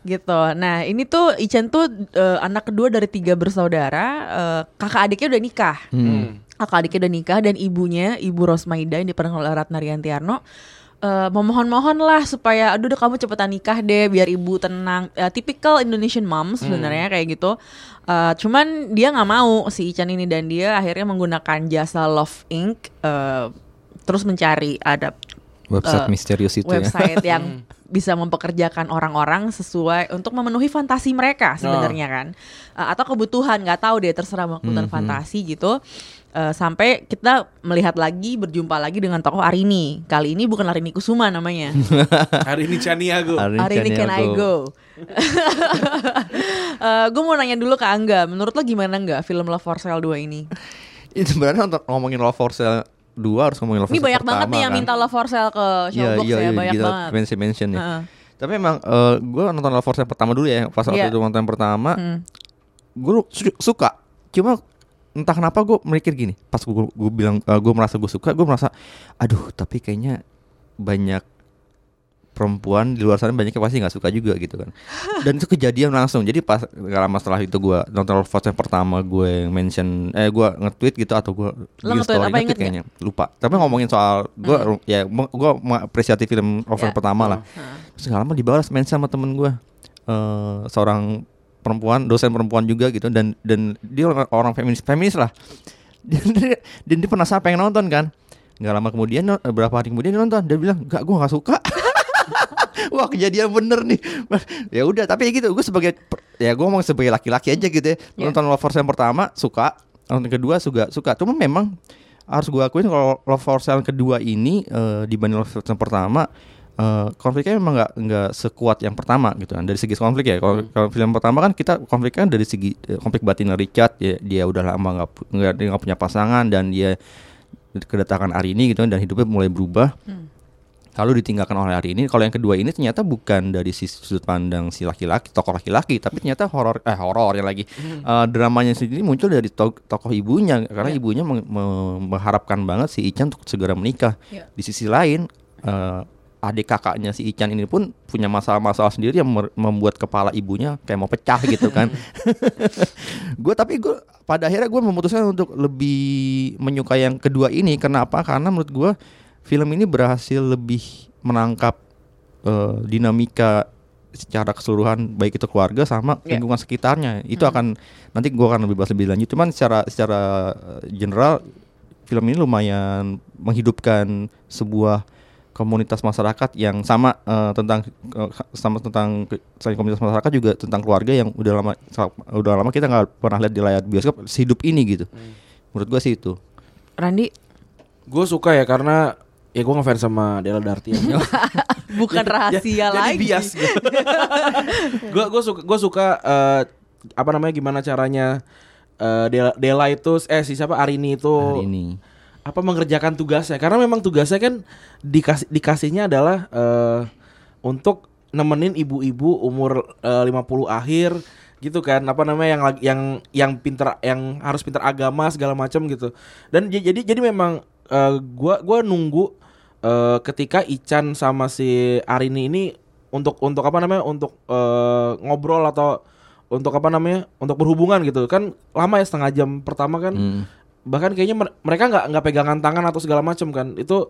gitu. Nah ini tuh Ichen tuh eh, anak kedua dari tiga bersaudara. eh, kakak adiknya udah nikah. Hmm. Kakak adiknya udah nikah dan ibunya, ibu Rosmaida yang diperankan oleh Ratna Riantiarno. Eh, memohon-mohon lah supaya aduh udah kamu cepetan nikah deh biar ibu tenang. Eh, typical Indonesian mom sebenarnya kayak gitu. Eh, cuman dia nggak mau si Ican ini dan dia akhirnya menggunakan jasa Love Inc eh, terus mencari ada website eh, misterius itu ya. website yang bisa mempekerjakan orang-orang sesuai untuk memenuhi fantasi mereka sebenarnya kan. Eh, atau kebutuhan nggak tahu deh terserah mau kebutuhan fantasi gitu Eh, sampai kita melihat lagi berjumpa lagi dengan tokoh Arini kali ini bukan Arini Kusuma namanya Hari ini Chaniago. Hari Arini Can I Go gue mau nanya dulu ke Angga menurut lo gimana nggak film Love for Sale 2 ini Itu sebenarnya untuk ngomongin Love for Sale 2 harus ngomongin Love for ini Sale banyak banget pertama nih yang kan. minta Love for Sale ke Showbox ya banyak kita banget mention mention ya. Tapi emang eh, gue nonton Love for Sale pertama dulu ya, pas waktu Iya. itu nonton yang pertama, Hmm. gue suka. Cuma entah kenapa gue mikir gini, pas gue gue bilang gue merasa gue suka, gue merasa, aduh tapi kayaknya banyak perempuan di luar sana banyak yang pasti nggak suka juga gitu kan. Dan itu kejadian langsung. Jadi pas gak lama setelah itu gue nonton Force yang pertama gue mention eh gue nge-tweet gitu atau gue Lo nge-tweet apa, inget kayaknya lupa. Tapi ngomongin soal gue ya gue mengapresiasi film Love Force Ya. pertama lah. Terus gak lama dibalas mention sama temen gue eh seorang perempuan dosen perempuan juga gitu dan dan dia orang, orang feminis feminis lah. Dan dia, dan dia penasaran pengen nonton kan? Nggak lama kemudian no- beberapa hari kemudian dia nonton dia bilang gak gue nggak suka. Wah kejadian bener nih. Ya udah tapi gitu gue sebagai ya gue ngomong sebagai laki-laki aja gitu ya. Yeah. nonton Love Force yang pertama suka. Nonton kedua juga suka. Cuma memang harus gue akuin kalau Love Force yang kedua ini eh, dibanding Love Force yang pertama eh, konfliknya memang nggak nggak sekuat yang pertama gitu kan. Dari segi konflik ya kalau kalau film pertama kan kita konfliknya dari segi eh, konflik batin Richard ya dia udah lama nggak nggak punya pasangan dan dia kedatangan Arini gitu kan dan hidupnya mulai berubah. Lalu ditinggalkan oleh hari ini kalau yang kedua ini ternyata bukan dari sisi sudut pandang si laki-laki tokoh laki-laki tapi ternyata horor eh horornya lagi. Eh, dramanya sendiri muncul dari to- tokoh ibunya karena ibunya meng- me- mengharapkan banget si Ican untuk segera menikah. Ya. di sisi lain eh, adik kakaknya si Ican ini pun punya masalah-masalah sendiri yang membuat kepala ibunya kayak mau pecah gitu kan. Gue tapi gue pada akhirnya gue memutuskan untuk lebih menyukai yang kedua ini. Kenapa karena menurut gue film ini berhasil lebih menangkap eh, dinamika secara keseluruhan baik itu keluarga sama Ya. lingkungan sekitarnya. Itu akan nanti gue akan lebih bahas lebih lanjut. Cuman secara secara eh, general film ini lumayan menghidupkan sebuah komunitas masyarakat yang sama eh, tentang eh, sama tentang selain komunitas masyarakat juga tentang keluarga yang udah lama udah lama kita nggak pernah lihat di layar bioskop sehidup ini gitu. Menurut gue sih itu. Randi? Gue suka ya karena ya gue ngefans sama Della Dartian. bukan rahasia jadi lagi. bias. Gue gue suka gue suka eh, apa namanya gimana caranya eh, Dela, Dela itu eh si siapa? Arini itu. Hari ini apa mengerjakan tugasnya? Karena memang tugasnya kan dikasih dikasihnya adalah eh, untuk nemenin ibu-ibu umur eh, 50 akhir gitu kan? Apa namanya yang yang yang pinter yang harus pinter agama segala macam gitu. Dan jadi jadi memang eh, gua gua nunggu eh, ketika Ican sama si Arini ini untuk untuk apa namanya untuk eh, ngobrol atau untuk apa namanya untuk berhubungan gitu. Kan lama ya setengah jam pertama kan. Hmm. Bahkan kayaknya mer- mereka nggak nggak pegangan tangan atau segala macam kan itu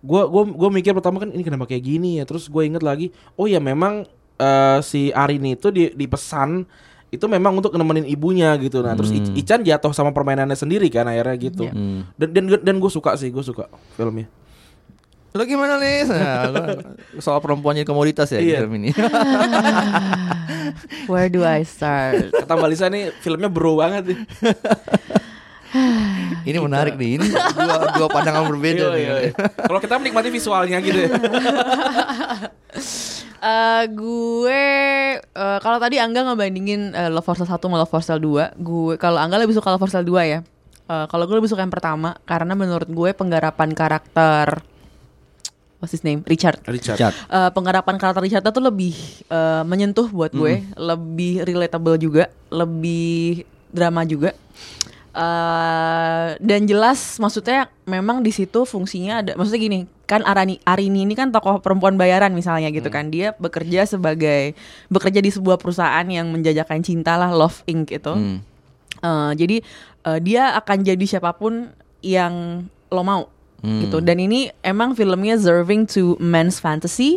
gua gua gua mikir pertama kan ini kenapa kayak gini ya terus gue inget lagi oh ya memang eh, si Arini itu di dipesan itu memang untuk nemenin ibunya gitu nah terus I- Ican jatuh sama permainannya sendiri kan akhirnya gitu Iya. Hmm. dan dan dan gue suka sih gue suka filmnya Lo gimana nih? Nah, soal perempuan jadi komoditas ya Iya. film ini. Where do I start? kata Mbak Lisa nih filmnya bro banget nih ini menarik nih. Ini dua dua pandangan berbeda Iya, nih. iya, iya. kalau kita menikmati visualnya gitu ya Eh gue eh, kalau tadi Angga ngebandingin eh, Love for Sale 1 sama Love for Sale 2, gue kalau Angga lebih suka Love for Sale 2 ya. Eh, kalau gue lebih suka yang pertama karena menurut gue penggarapan karakter what's his name? Richard. Richard. Eh, penggarapan karakter Richard tuh lebih eh, menyentuh buat gue, lebih relatable juga, lebih drama juga. Eh, dan jelas maksudnya memang di situ fungsinya ada maksudnya gini kan Arani Arini ini kan tokoh perempuan bayaran misalnya gitu kan. Dia bekerja sebagai bekerja di sebuah perusahaan yang menjajakan cinta lah Love Inc. itu. Hmm. Eh, jadi eh, dia akan jadi siapa pun yang lo mau Hmm. gitu. Dan ini emang filmnya serving to men's fantasy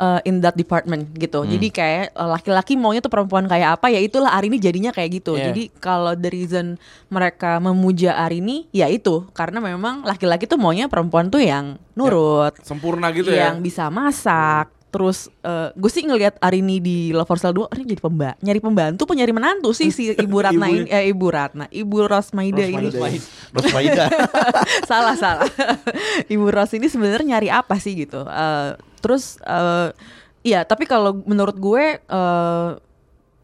uh, in that department gitu. Jadi kayak uh, laki-laki maunya tuh perempuan kayak apa ya itulah Arini jadinya kayak gitu. Yeah. jadi kalau the reason mereka memuja Arini ya itu. Karena memang laki-laki tuh maunya perempuan tuh yang nurut. Sempurna gitu ya. Yang bisa masak terus uh, gue sih ngelihat Arini di Love for Sale 2 Arini jadi pemba nyari pembantu apa nyari menantu sih si Ibu Ratna Ibu- ini? Eh Ibu Ratna Ibu Rosmaida ini. Rosmaida. Rosmaida. salah salah. Ibu Ros ini sebenarnya nyari apa sih gitu? Eh, terus eh, iya tapi kalau menurut gue eh,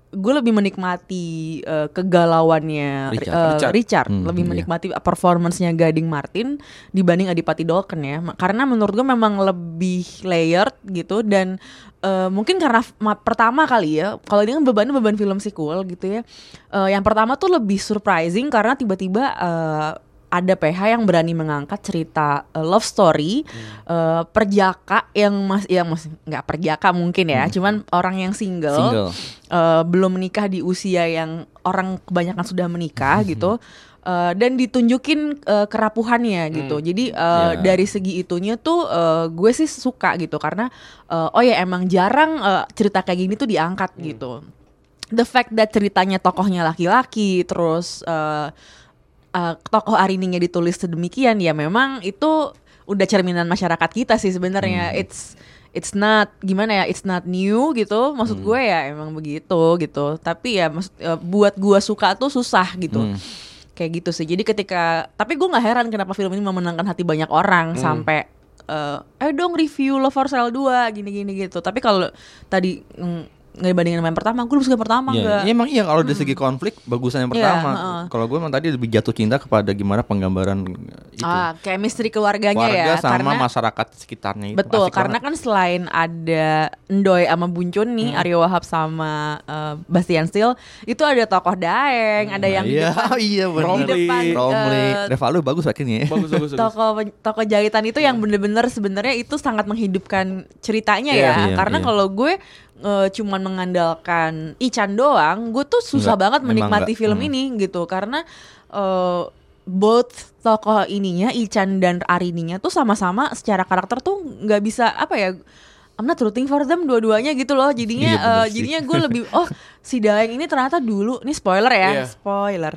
gue lebih menikmati eh, kegalauannya Richard. eh, Richard. Richard, Hmm, lebih iya. menikmati performancenya Gading Martin dibanding Adipati Dolken ya karena menurut gue memang lebih layered gitu dan eh, mungkin karena pertama kali ya kalau ini kan bebannya beban film sequel gitu ya Eh, yang pertama tuh lebih surprising karena tiba-tiba eh, ada PH yang berani mengangkat cerita uh, love story uh, perjaka yang mas yang mas nggak perjaka mungkin ya, cuman orang yang single, Single. uh, belum menikah di usia yang orang kebanyakan sudah menikah gitu. Uh, dan ditunjukin uh, kerapuhannya gitu. Jadi uh, Ya. dari segi itunya tuh uh, gue sih suka gitu karena uh, oh ya emang jarang uh, cerita kayak gini tuh diangkat gitu. The fact that ceritanya tokohnya laki-laki terus uh, uh, tokoh Arininya ditulis sedemikian ya memang itu udah cerminan masyarakat kita sih sebenarnya. It's it's not gimana ya it's not new gitu. Maksud gue ya emang begitu gitu. Tapi ya maksud uh, buat gue suka tuh susah gitu. Kayak gitu sih. Jadi ketika tapi gue nggak heran kenapa film ini memenangkan hati banyak orang sampai eh eh dong review Love for Sale 2 gini-gini gitu. Tapi kalau tadi mm, nggak dibandingin sama yang pertama gue lebih suka yang pertama Iya, enggak iya, emang iya kalau dari segi konflik bagusan yang Iya, pertama. heeh. Kalau gue emang tadi lebih jatuh cinta kepada gimana penggambaran itu. ah chemistry keluarganya Warga ya sama karena masyarakat sekitarnya itu. Betul, asik karena banget. kan selain ada Ndoy sama Buncun nih, Hmm. Aryo Wahab sama eh, Bastian Steel, itu ada tokoh Daeng, ada yang di iya, depan iya benar. di depan Romli, eh, Revalu bagus akhirnya ya. Bagus bagus bagus. toko toko jahitan itu yang bener-bener sebenarnya itu sangat menghidupkan ceritanya Iya, ya iya, karena iya. kalau gue eh, cuman mengandalkan Ican doang gue tuh susah Enggak, banget menikmati enggak. film Hmm. ini gitu karena eh, both tokoh ininya Ican dan Arininya tuh sama-sama secara karakter tuh nggak bisa apa ya I'm not rooting for them dua-duanya gitu loh jadinya Iya, sih. jadinya gue lebih oh si Daeng ini ternyata dulu ini spoiler ya Iya. spoiler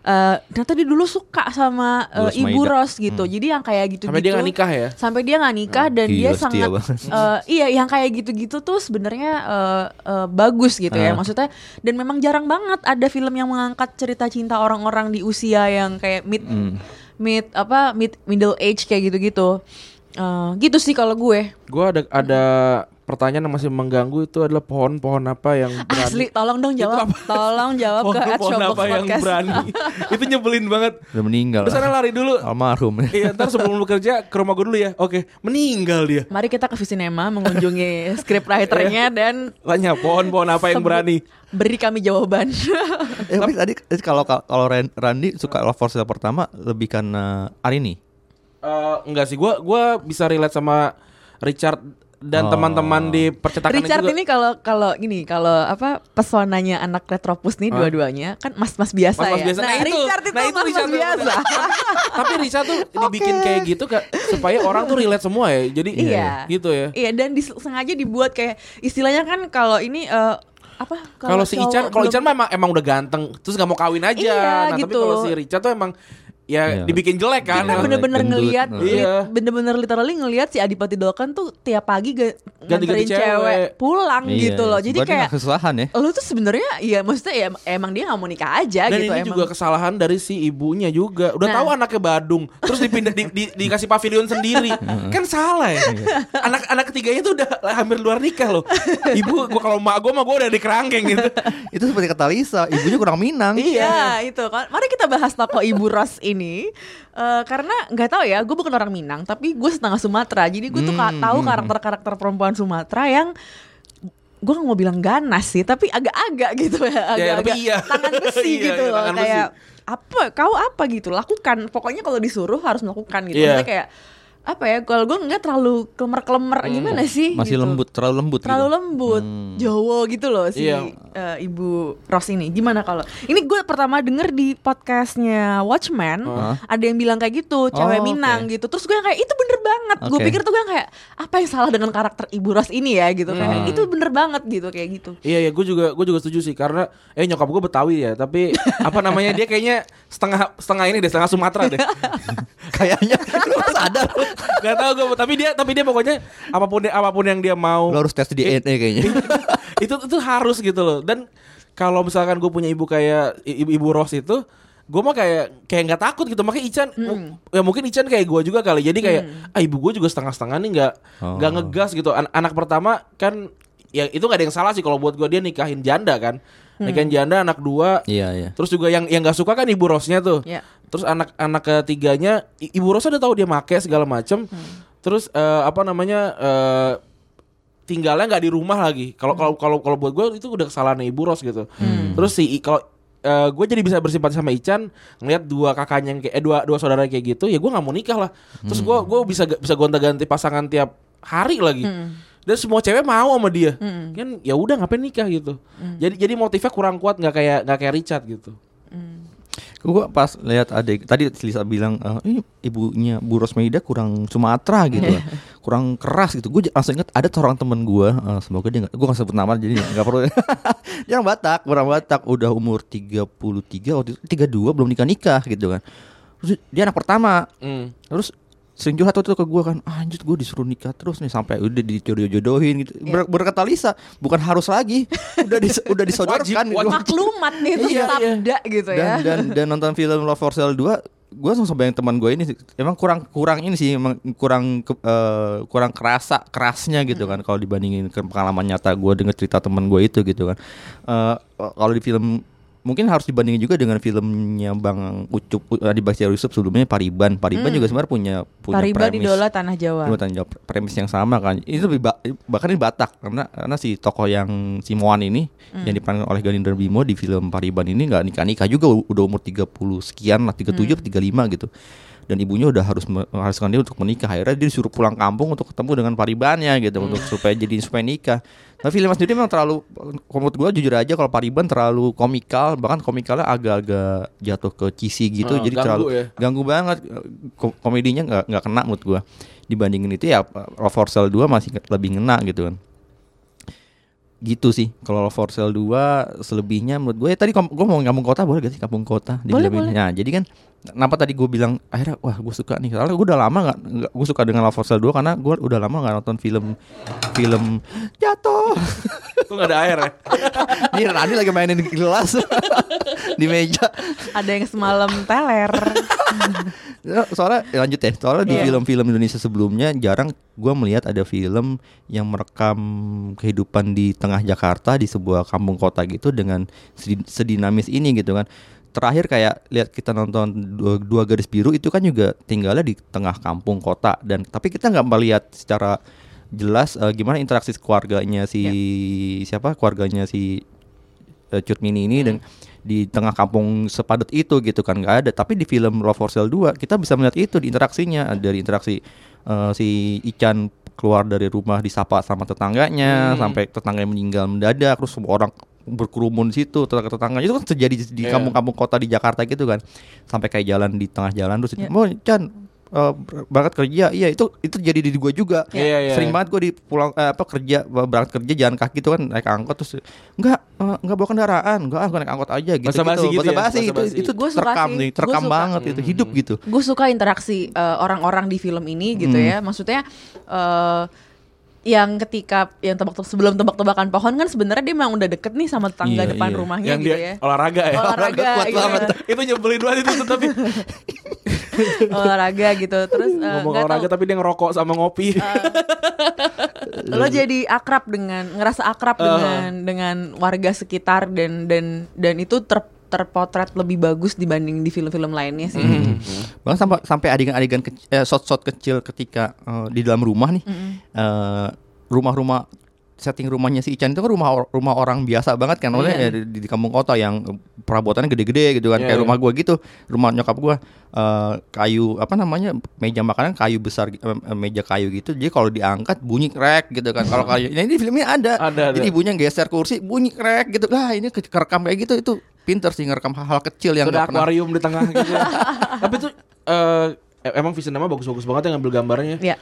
Eh, ternyata dia dulu suka sama Gus ibu. Ros gitu jadi yang kayak gitu Sampai dia nggak nikah ya? sampai dia nggak nikah dan Gila, dia sangat eh, iya yang kayak gitu-gitu tuh sebenarnya eh, eh, bagus gitu ya Ah. maksudnya dan memang jarang banget ada film yang mengangkat cerita cinta orang-orang di usia yang kayak mid Hmm. mid apa mid middle age kayak gitu-gitu Eh, gitu sih kalau gue Gue ada ada pertanyaan yang masih mengganggu itu adalah pohon-pohon apa yang berani? asli tolong dong Itu jawab apa? tolong jawab ke at Pohon-pohon Showbox apa yang berani? itu nyebelin banget. Udah meninggal. Udah sana lari dulu. Almarhum. Iya, ntar sebelum lu kerja ke rumah gue dulu ya. Oke, meninggal dia. Mari kita ke Visinema mengunjungi scriptwriternya dan Tanya pohon-pohon apa yang berani? beri kami jawaban. eh, tapi tadi eh, kalau kalau Ran- Randy suka Love for Sale pertama lebih karena Arini. Eh, enggak sih, gua gua bisa relate sama Richard dan Oh. teman-teman di percetakan Richard juga. ini kalau kalau ini kalau apa pesonanya anak retropus nih dua-duanya kan mas-mas biasa Mas-mas ya. biasa. Nah, Nah, itu- Richard itu nah, itu mas-mas Richard tuh. biasa. Tapi Richard tuh dibikin kayak gitu Kak, supaya orang tuh relate semua ya. Jadi Iya. gitu ya. Iya dan sengaja dibuat kayak istilahnya kan kalau ini eh, apa Kalau si Ican, kalau Ican mah emang, emang udah ganteng, terus gak mau kawin aja. Iya, nah, tapi gitu. kalau si Richard tuh emang ya Iya. dibikin jelek kan. kita Iya, bener-bener ngelihat Iya. bener-bener literally ngelihat si Adipati Dolken tuh tiap pagi nganterin cewek. cewek pulang Iya, gitu loh jadi Berarti kayak nggak kesusahan ya. lu tuh sebenarnya ya maksudnya ya emang dia nggak mau nikah aja Dan gitu ini emang. juga kesalahan dari si ibunya juga. Udah Nah. tahu anaknya Badung, terus dipindah di, di- dikasih pavilion sendiri. kan salah ya. Anak anak ketiganya tuh udah hampir luar nikah loh. Ibu gua kalau mak gua mah gua udah di kerangkeng gitu. Itu seperti kata Lisa, ibunya kurang Minang. Iya itu kan. Mari kita bahas toko Ibu Ros ini Eh, karena nggak tahu ya, gue bukan orang Minang, tapi gue setengah Sumatera. Jadi gue tuh Hmm, tahu hmm, karakter-karakter perempuan Sumatera yang gue nggak mau bilang ganas sih, tapi agak-agak gitu ya, Ya, agak-agak tapi iya. tangan besi Iya, gitu iya, loh, tangan besi. kayak apa? Kau apa gitu? Lakukan. Pokoknya kalau disuruh harus melakukan gitu. Maksudnya kayak apa ya? Kalau gue nggak terlalu klemer-klemer gimana sih? Masih gitu. lembut, terlalu lembut terlalu gitu. lembut Hmm. Jawa gitu loh si Iya. eh, ibu Ros ini gimana kalau ini gue pertama denger di podcastnya Watchmen Hah? ada yang bilang kayak gitu cewek Oh, Minang oke. gitu terus gue yang kayak itu bener banget gue Oke. pikir tuh gue kayak apa yang salah dengan karakter ibu Ros ini ya gitu kayak Hmm. itu bener banget gitu kayak gitu Iya ya, gue juga gue juga setuju sih karena eh nyokap gue Betawi ya, tapi apa namanya dia kayaknya setengah setengah ini deh setengah Sumatera deh. Kayaknya lu sadar. Gak tau gue, tapi dia tapi dia pokoknya apa pun dia- apa pun yang dia mau Lu harus tes DNA kayaknya. itu itu harus gitu loh. Dan kalau misalkan gue punya ibu kayak ibu, ibu Ros itu, gue mah kayak kayak nggak takut gitu. Makanya Ican, ya mungkin Ican kayak gue juga kali. Jadi kayak ah ibu gue juga setengah-setengah nih nggak nggak Oh. ngegas gitu. An- anak pertama kan ya itu gak ada yang salah sih kalau buat gue dia nikahin janda kan. Nikahin janda anak dua. Iya, iya. Terus juga yang yang nggak suka kan ibu Rosnya tuh. Ya. Terus anak-anak ketiganya ibu Ros udah tahu dia make segala macem. Terus eh, apa namanya eh, tinggalnya nggak di rumah lagi. Kalau kalau kalau kalau buat gue itu udah kesalahan ibu Ros gitu. Terus si kalau gue jadi bisa bersimpati sama Ican ngelihat dua kakaknya yang kayak eh, dua dua saudara kayak gitu ya gue nggak mau nikah lah. Terus gue gue bisa bisa gonta-ganti pasangan tiap hari lagi. Dan semua cewek mau sama dia. Kan ya udah ngapain nikah gitu. Jadi jadi motifnya kurang kuat nggak kayak nggak kayak Richard gitu Gue pas lihat adik tadi Lisa bilang eh, "Ih, ibunya Bu Rosmeida kurang Sumatera gitu, lah. kurang keras gitu. Gue langsung inget ada seorang temen gue, eh, semoga dia nggak, gue nggak sebut nama jadi nggak perlu. dia orang Batak, orang Batak, udah umur 33 waktu itu 32 belum nikah nikah gitu kan. Terus dia anak pertama, Hmm. terus sering curhat tuh ke gue kan ah, anjir gue disuruh nikah terus nih sampai udah dijodoh-jodohin gitu. Ber- berkata Lisa bukan harus lagi udah dis udah disodorkan gitu. Maklumat nih itu Iya, sabda gitu ya. dan, dan dan nonton film Love for Sale 2 gue langsung bayang teman gue ini emang kurang kurang ini sih emang kurang ke- eh, kurang kerasa kerasnya gitu kan kalau dibandingin ke pengalaman nyata gue denger cerita teman gue itu gitu kan. Eh, kalau di film mungkin harus dibandingin juga dengan filmnya Bang Ucup uh, di Bakti Yusuf sebelumnya Pariban Pariban juga sebenarnya punya punya Pariban premis- idola tanah Jawa. Cuma tanya jawab premis yang sama kan. Itu lebih ba- bahkan ini Batak karena karena si tokoh yang si Moan ini Hmm. yang diperankan oleh Ganinder Bimo di film Pariban ini nggak nikah-nikah juga udah umur 30 sekian lah 37 Hmm. atau 35 gitu. Dan ibunya udah harus me- mengharuskan dia untuk menikah. Akhirnya dia disuruh pulang kampung untuk ketemu dengan Paribannya gitu Hmm. untuk supaya jadi supaya nikah. Tapi filmnya sendiri memang terlalu menurut gue jujur aja kalau Pariban terlalu komikal bahkan komikalnya agak-agak jatuh ke cheesy gitu Oh, jadi ganggu terlalu ya. ganggu banget Ko- komedinya nggak nggak kena menurut gua dibandingin itu ya Love for Sale 2 masih lebih ngena gitu kan gitu sih kalau Love for Sale 2 selebihnya menurut gue ya tadi gue mau kampung kota boleh gak sih kampung kota Boleh, film boleh. Nah, jadi kan kenapa tadi gue bilang akhirnya wah gue suka nih soalnya gue udah lama nggak nggak- gue suka dengan Love for Sale 2 karena gue udah lama nggak nonton film film jatuh Kok gak ada air ya? Ini Rani lagi mainin gelas di meja Ada yang semalam teler. Ya, soalnya ya lanjut ya soalnya di Iya. film-film Indonesia sebelumnya jarang gua melihat ada film yang merekam kehidupan di tengah Jakarta di sebuah kampung kota gitu dengan sedi- sedinamis ini gitu kan terakhir kayak lihat kita nonton dua, dua garis biru itu kan juga tinggalnya di tengah kampung kota. Dan tapi kita nggak melihat secara jelas eh, gimana interaksi keluarganya si siapa keluarganya si uh, Cut Mini ini dan di tengah kampung sepadat itu gitu kan nggak ada. Tapi di film Love for Sale 2 kita bisa melihat itu di interaksinya. Dari interaksi uh, si Ican keluar dari rumah disapa sama tetangganya sampai tetangganya meninggal mendadak terus semua orang berkerumun di situ tetangga tetangga itu kan terjadi di Iya. kampung-kampung kota di Jakarta gitu kan sampai kayak jalan di tengah jalan terus Iya. mau Chan uh, berangkat kerja iya itu itu jadi di gua juga Iya, iya. sering banget gue di pulang eh, apa kerja berangkat kerja jalan kaki tuh kan naik angkot terus enggak enggak bawa kendaraan enggak ah gue naik angkot aja gitu Basa-basi gitu ya, basa-basi itu basa-basi. itu Gua suka terekam sih, nih gua terekam suka. banget itu hidup gitu gue suka interaksi eh, orang-orang di film ini gitu Hmm. ya maksudnya eh yang ketika yang tebak sebelum tebak-tebakan pohon kan sebenarnya dia memang udah deket nih sama tetangga Iya, depan iya. rumahnya Yang gitu dia ya olahraga ya. olahraga kuat gitu. banget. itu nyebelin banget itu tapi olahraga gitu terus eh, ngomong olahraga tahu, tapi dia ngerokok sama ngopi. lo jadi akrab dengan ngerasa akrab dengan dengan warga sekitar dan dan dan itu ter terpotret lebih bagus dibanding di film-film lainnya sih. bahkan sampai sampai adegan-adegan kecil, eh, shot-shot kecil ketika eh, di dalam rumah nih eh, rumah-rumah setting rumahnya si Ican itu kan rumah rumah orang biasa banget kan maksudnya ya, di, di kampung kota yang perabotannya gede-gede gitu kan Iya, kayak iya. rumah gua gitu rumah nyokap gua eh, kayu apa namanya meja makanan kayu besar eh, eh, meja kayu gitu jadi kalau diangkat bunyi krek gitu kan kalau kayu nah ini di filmnya ada, Ada, ada. jadi ibunya geser kursi bunyi krek gitu lah ini ke- kerekam kayak gitu itu pinter sih ngerekam hal-hal kecil yang Ada nggak pernah akuarium di tengah gitu. Tapi tuh eh, emang vision nama bagus-bagus banget yang ngambil gambarnya. Ya.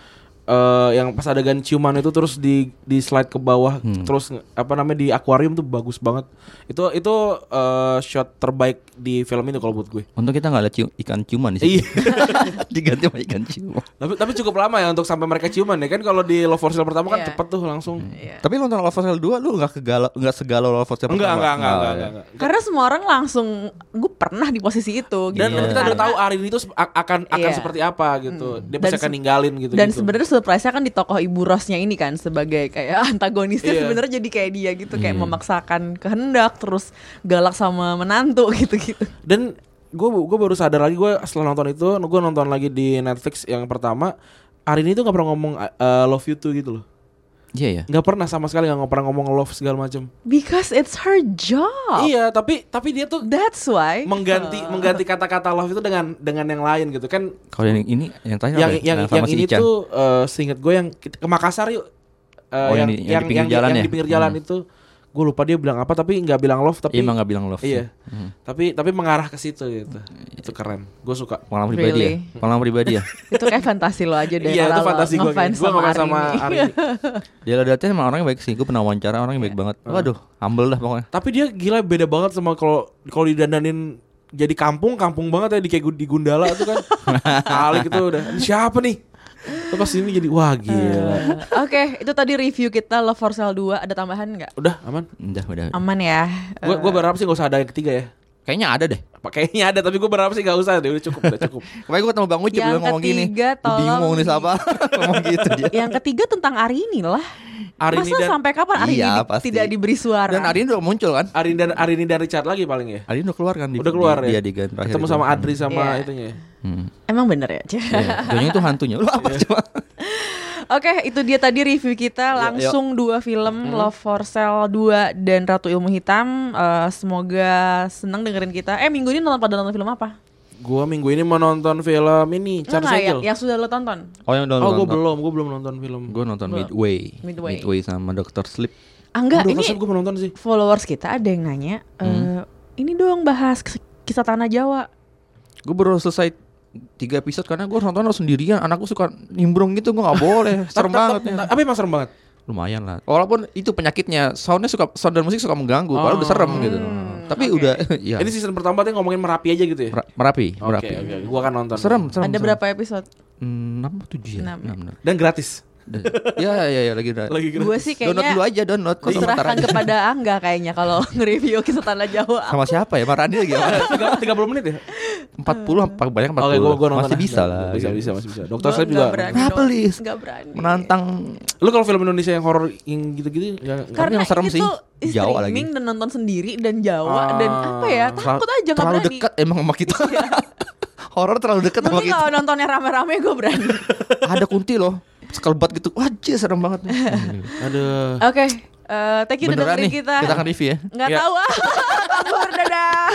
Eh, yang pas adegan ciuman itu terus di di slide ke bawah Hmm. terus apa namanya di akuarium tuh bagus banget. Itu itu eh, shot terbaik di film ini kalau buat gue. Untung kita nggak lihat cium- ikan ciuman di situ. Iya. Diganti sama ikan ciuman. tapi tapi cukup lama ya untuk sampai mereka ciuman ya kan kalau di Love for Sale pertama kan Iya. cepet tuh langsung. Iya. Tapi lu nonton Love for Sale 2 lu nggak kegalau nggak segalau Love for Sale Enggak, pertama? enggak, enggak, enggak, ya. enggak, enggak. Karena semua orang langsung gue pernah di posisi itu Dan gitu. kita udah tahu Arin itu akan akan Iya. seperti apa gitu. Dia Dan pasti akan se- ninggalin gitu. Dan gitu. sebenarnya surprise-nya kan di tokoh Ibu Rosnya ini kan sebagai kayak antagonisnya Iya. sebenarnya jadi kayak dia gitu kayak memaksakan kehendak terus galak sama menantu gitu-gitu. Dan gue gue baru sadar lagi gue setelah nonton itu gue nonton lagi di Netflix yang pertama Arin itu nggak pernah ngomong uh, love you too gitu loh. Iya ya. nggak pernah sama sekali nggak pernah ngomong love segala macam Because it's her job. iya tapi tapi dia tuh That's why. mengganti mengganti kata-kata love itu dengan dengan yang lain gitu kan Kalau yang ini yang terakhir yang apa ya? yang yang si ini Ican. tuh eh seingat gue yang kita- ke Makassar yuk Eh, Oh, yang yang, di- yang di pinggir yang, jalan yang ya? di pinggir jalan Hmm. itu gue lupa dia bilang apa tapi nggak bilang love tapi Iya, emang nggak bilang love. iya Hmm. tapi tapi mengarah ke situ gitu itu keren gue suka Pengalaman pribadi Really? ya. Pengalaman pribadi ya. itu kayak fantasi lo aja deh. iya itu lo fantasi gue gue ngefans sama. Arini Dia lihatnya emang orangnya baik sih. Gue pernah wawancara orangnya baik banget. Waduh, humble dah pokoknya. tapi dia gila beda banget sama kalau kalau didandanin jadi kampung kampung banget ya di kayak di Gundala tuh kan kali gitu udah siapa nih Terus pas ini jadi wah gila Oke, itu tadi review kita Love for Sale 2. Ada tambahan nggak? udah aman Udah, udah. Aman ya. gue gue berharap sih gak usah ada yang ketiga ya Kayaknya ada deh. Apa, kayaknya ada tapi gue berharap sih gak usah deh udah cukup udah cukup Kemarin gue ketemu Bang Ucup Yang ngomong gini. ketiga, Gua Bingung tolong mau nulis di- apa. ngomong gitu dia. Yang ketiga tentang Arini lah. Arini Masa dan sampai kapan Arini Iya, di- pasti. tidak diberi suara? Dan Arin udah muncul kan? Arini dan Arini dan Richard lagi paling ya Arin udah keluar kan di udah keluar di, ya Dia di Gan terakhir ketemu sama Adri sama Iya. itunya ya Hmm. Emang bener ya? Iya. Jangan itu hantunya. Lu apa coba? Oke, itu dia tadi review kita langsung dua film Love for Sale 2 dan Ratu Ilmu Hitam. Eh, semoga senang dengerin kita. Eh minggu ini nonton pada nonton film apa? gue minggu ini mau nonton film ini Nggak, Charles nggak, yang, Angel yang sudah lo tonton. Oh yang udah oh gue nonton. belum gue belum nonton film Gue nonton Belum. Midway. Midway. sama Dr. Sleep. Ah, enggak, Udah, ini gue nonton sih followers kita ada yang nanya. eh, ini dong bahas kis- kisah tanah Jawa. Gue baru selesai tiga episode karena gue nonton harus sendirian. Anakku suka nimbrung gitu, gue nggak boleh. Serem banget. ya. tapi emang serem banget Lumayan lah. Walaupun itu penyakitnya, soundnya suka sound dan musik suka mengganggu. Padahal udah serem gitu. Tapi udah, ya. ini season pertama tuh ngomongin merapi aja gitu ya Mer- merapi, merapi. oke gue akan nonton Serem, serem. ada serem. berapa episode? Enam atau tujuh ya? Enam. Enam, dan gratis ya, ya, ya, lagi udah. lagi gratis Gue sih Download kayaknya dulu aja, download. Kok aja. kepada Angga kayaknya kalau nge-review kisah tanah Jawa. Sama siapa ya? Marani lagi? Tiga- puluh menit ya 40 apa banyak 40. Oke, gue gue nonton Masih bisa lah. Bisa, bisa, masih bisa. Dokter Sleep juga. Kenapa. Lis? Nggak berani. Menantang Lu kalau film Indonesia yang horor yang gitu-gitu ya Karena yang serem itu sih, Jawa streaming lagi. dan nonton sendiri dan Jawa Ah. dan apa ya takut aja nggak terlalu berani. dekat emang sama kita. Horor terlalu dekat sama Mungkin kita. kalau nontonnya rame-rame gue berani. Ada kunti loh sekelebat gitu. wajib serem banget. nih ada Oke. Okay. Uh, thank you udah dengerin kita. Kita akan review ya. nggak ya. tahu ah. Kabur dadah.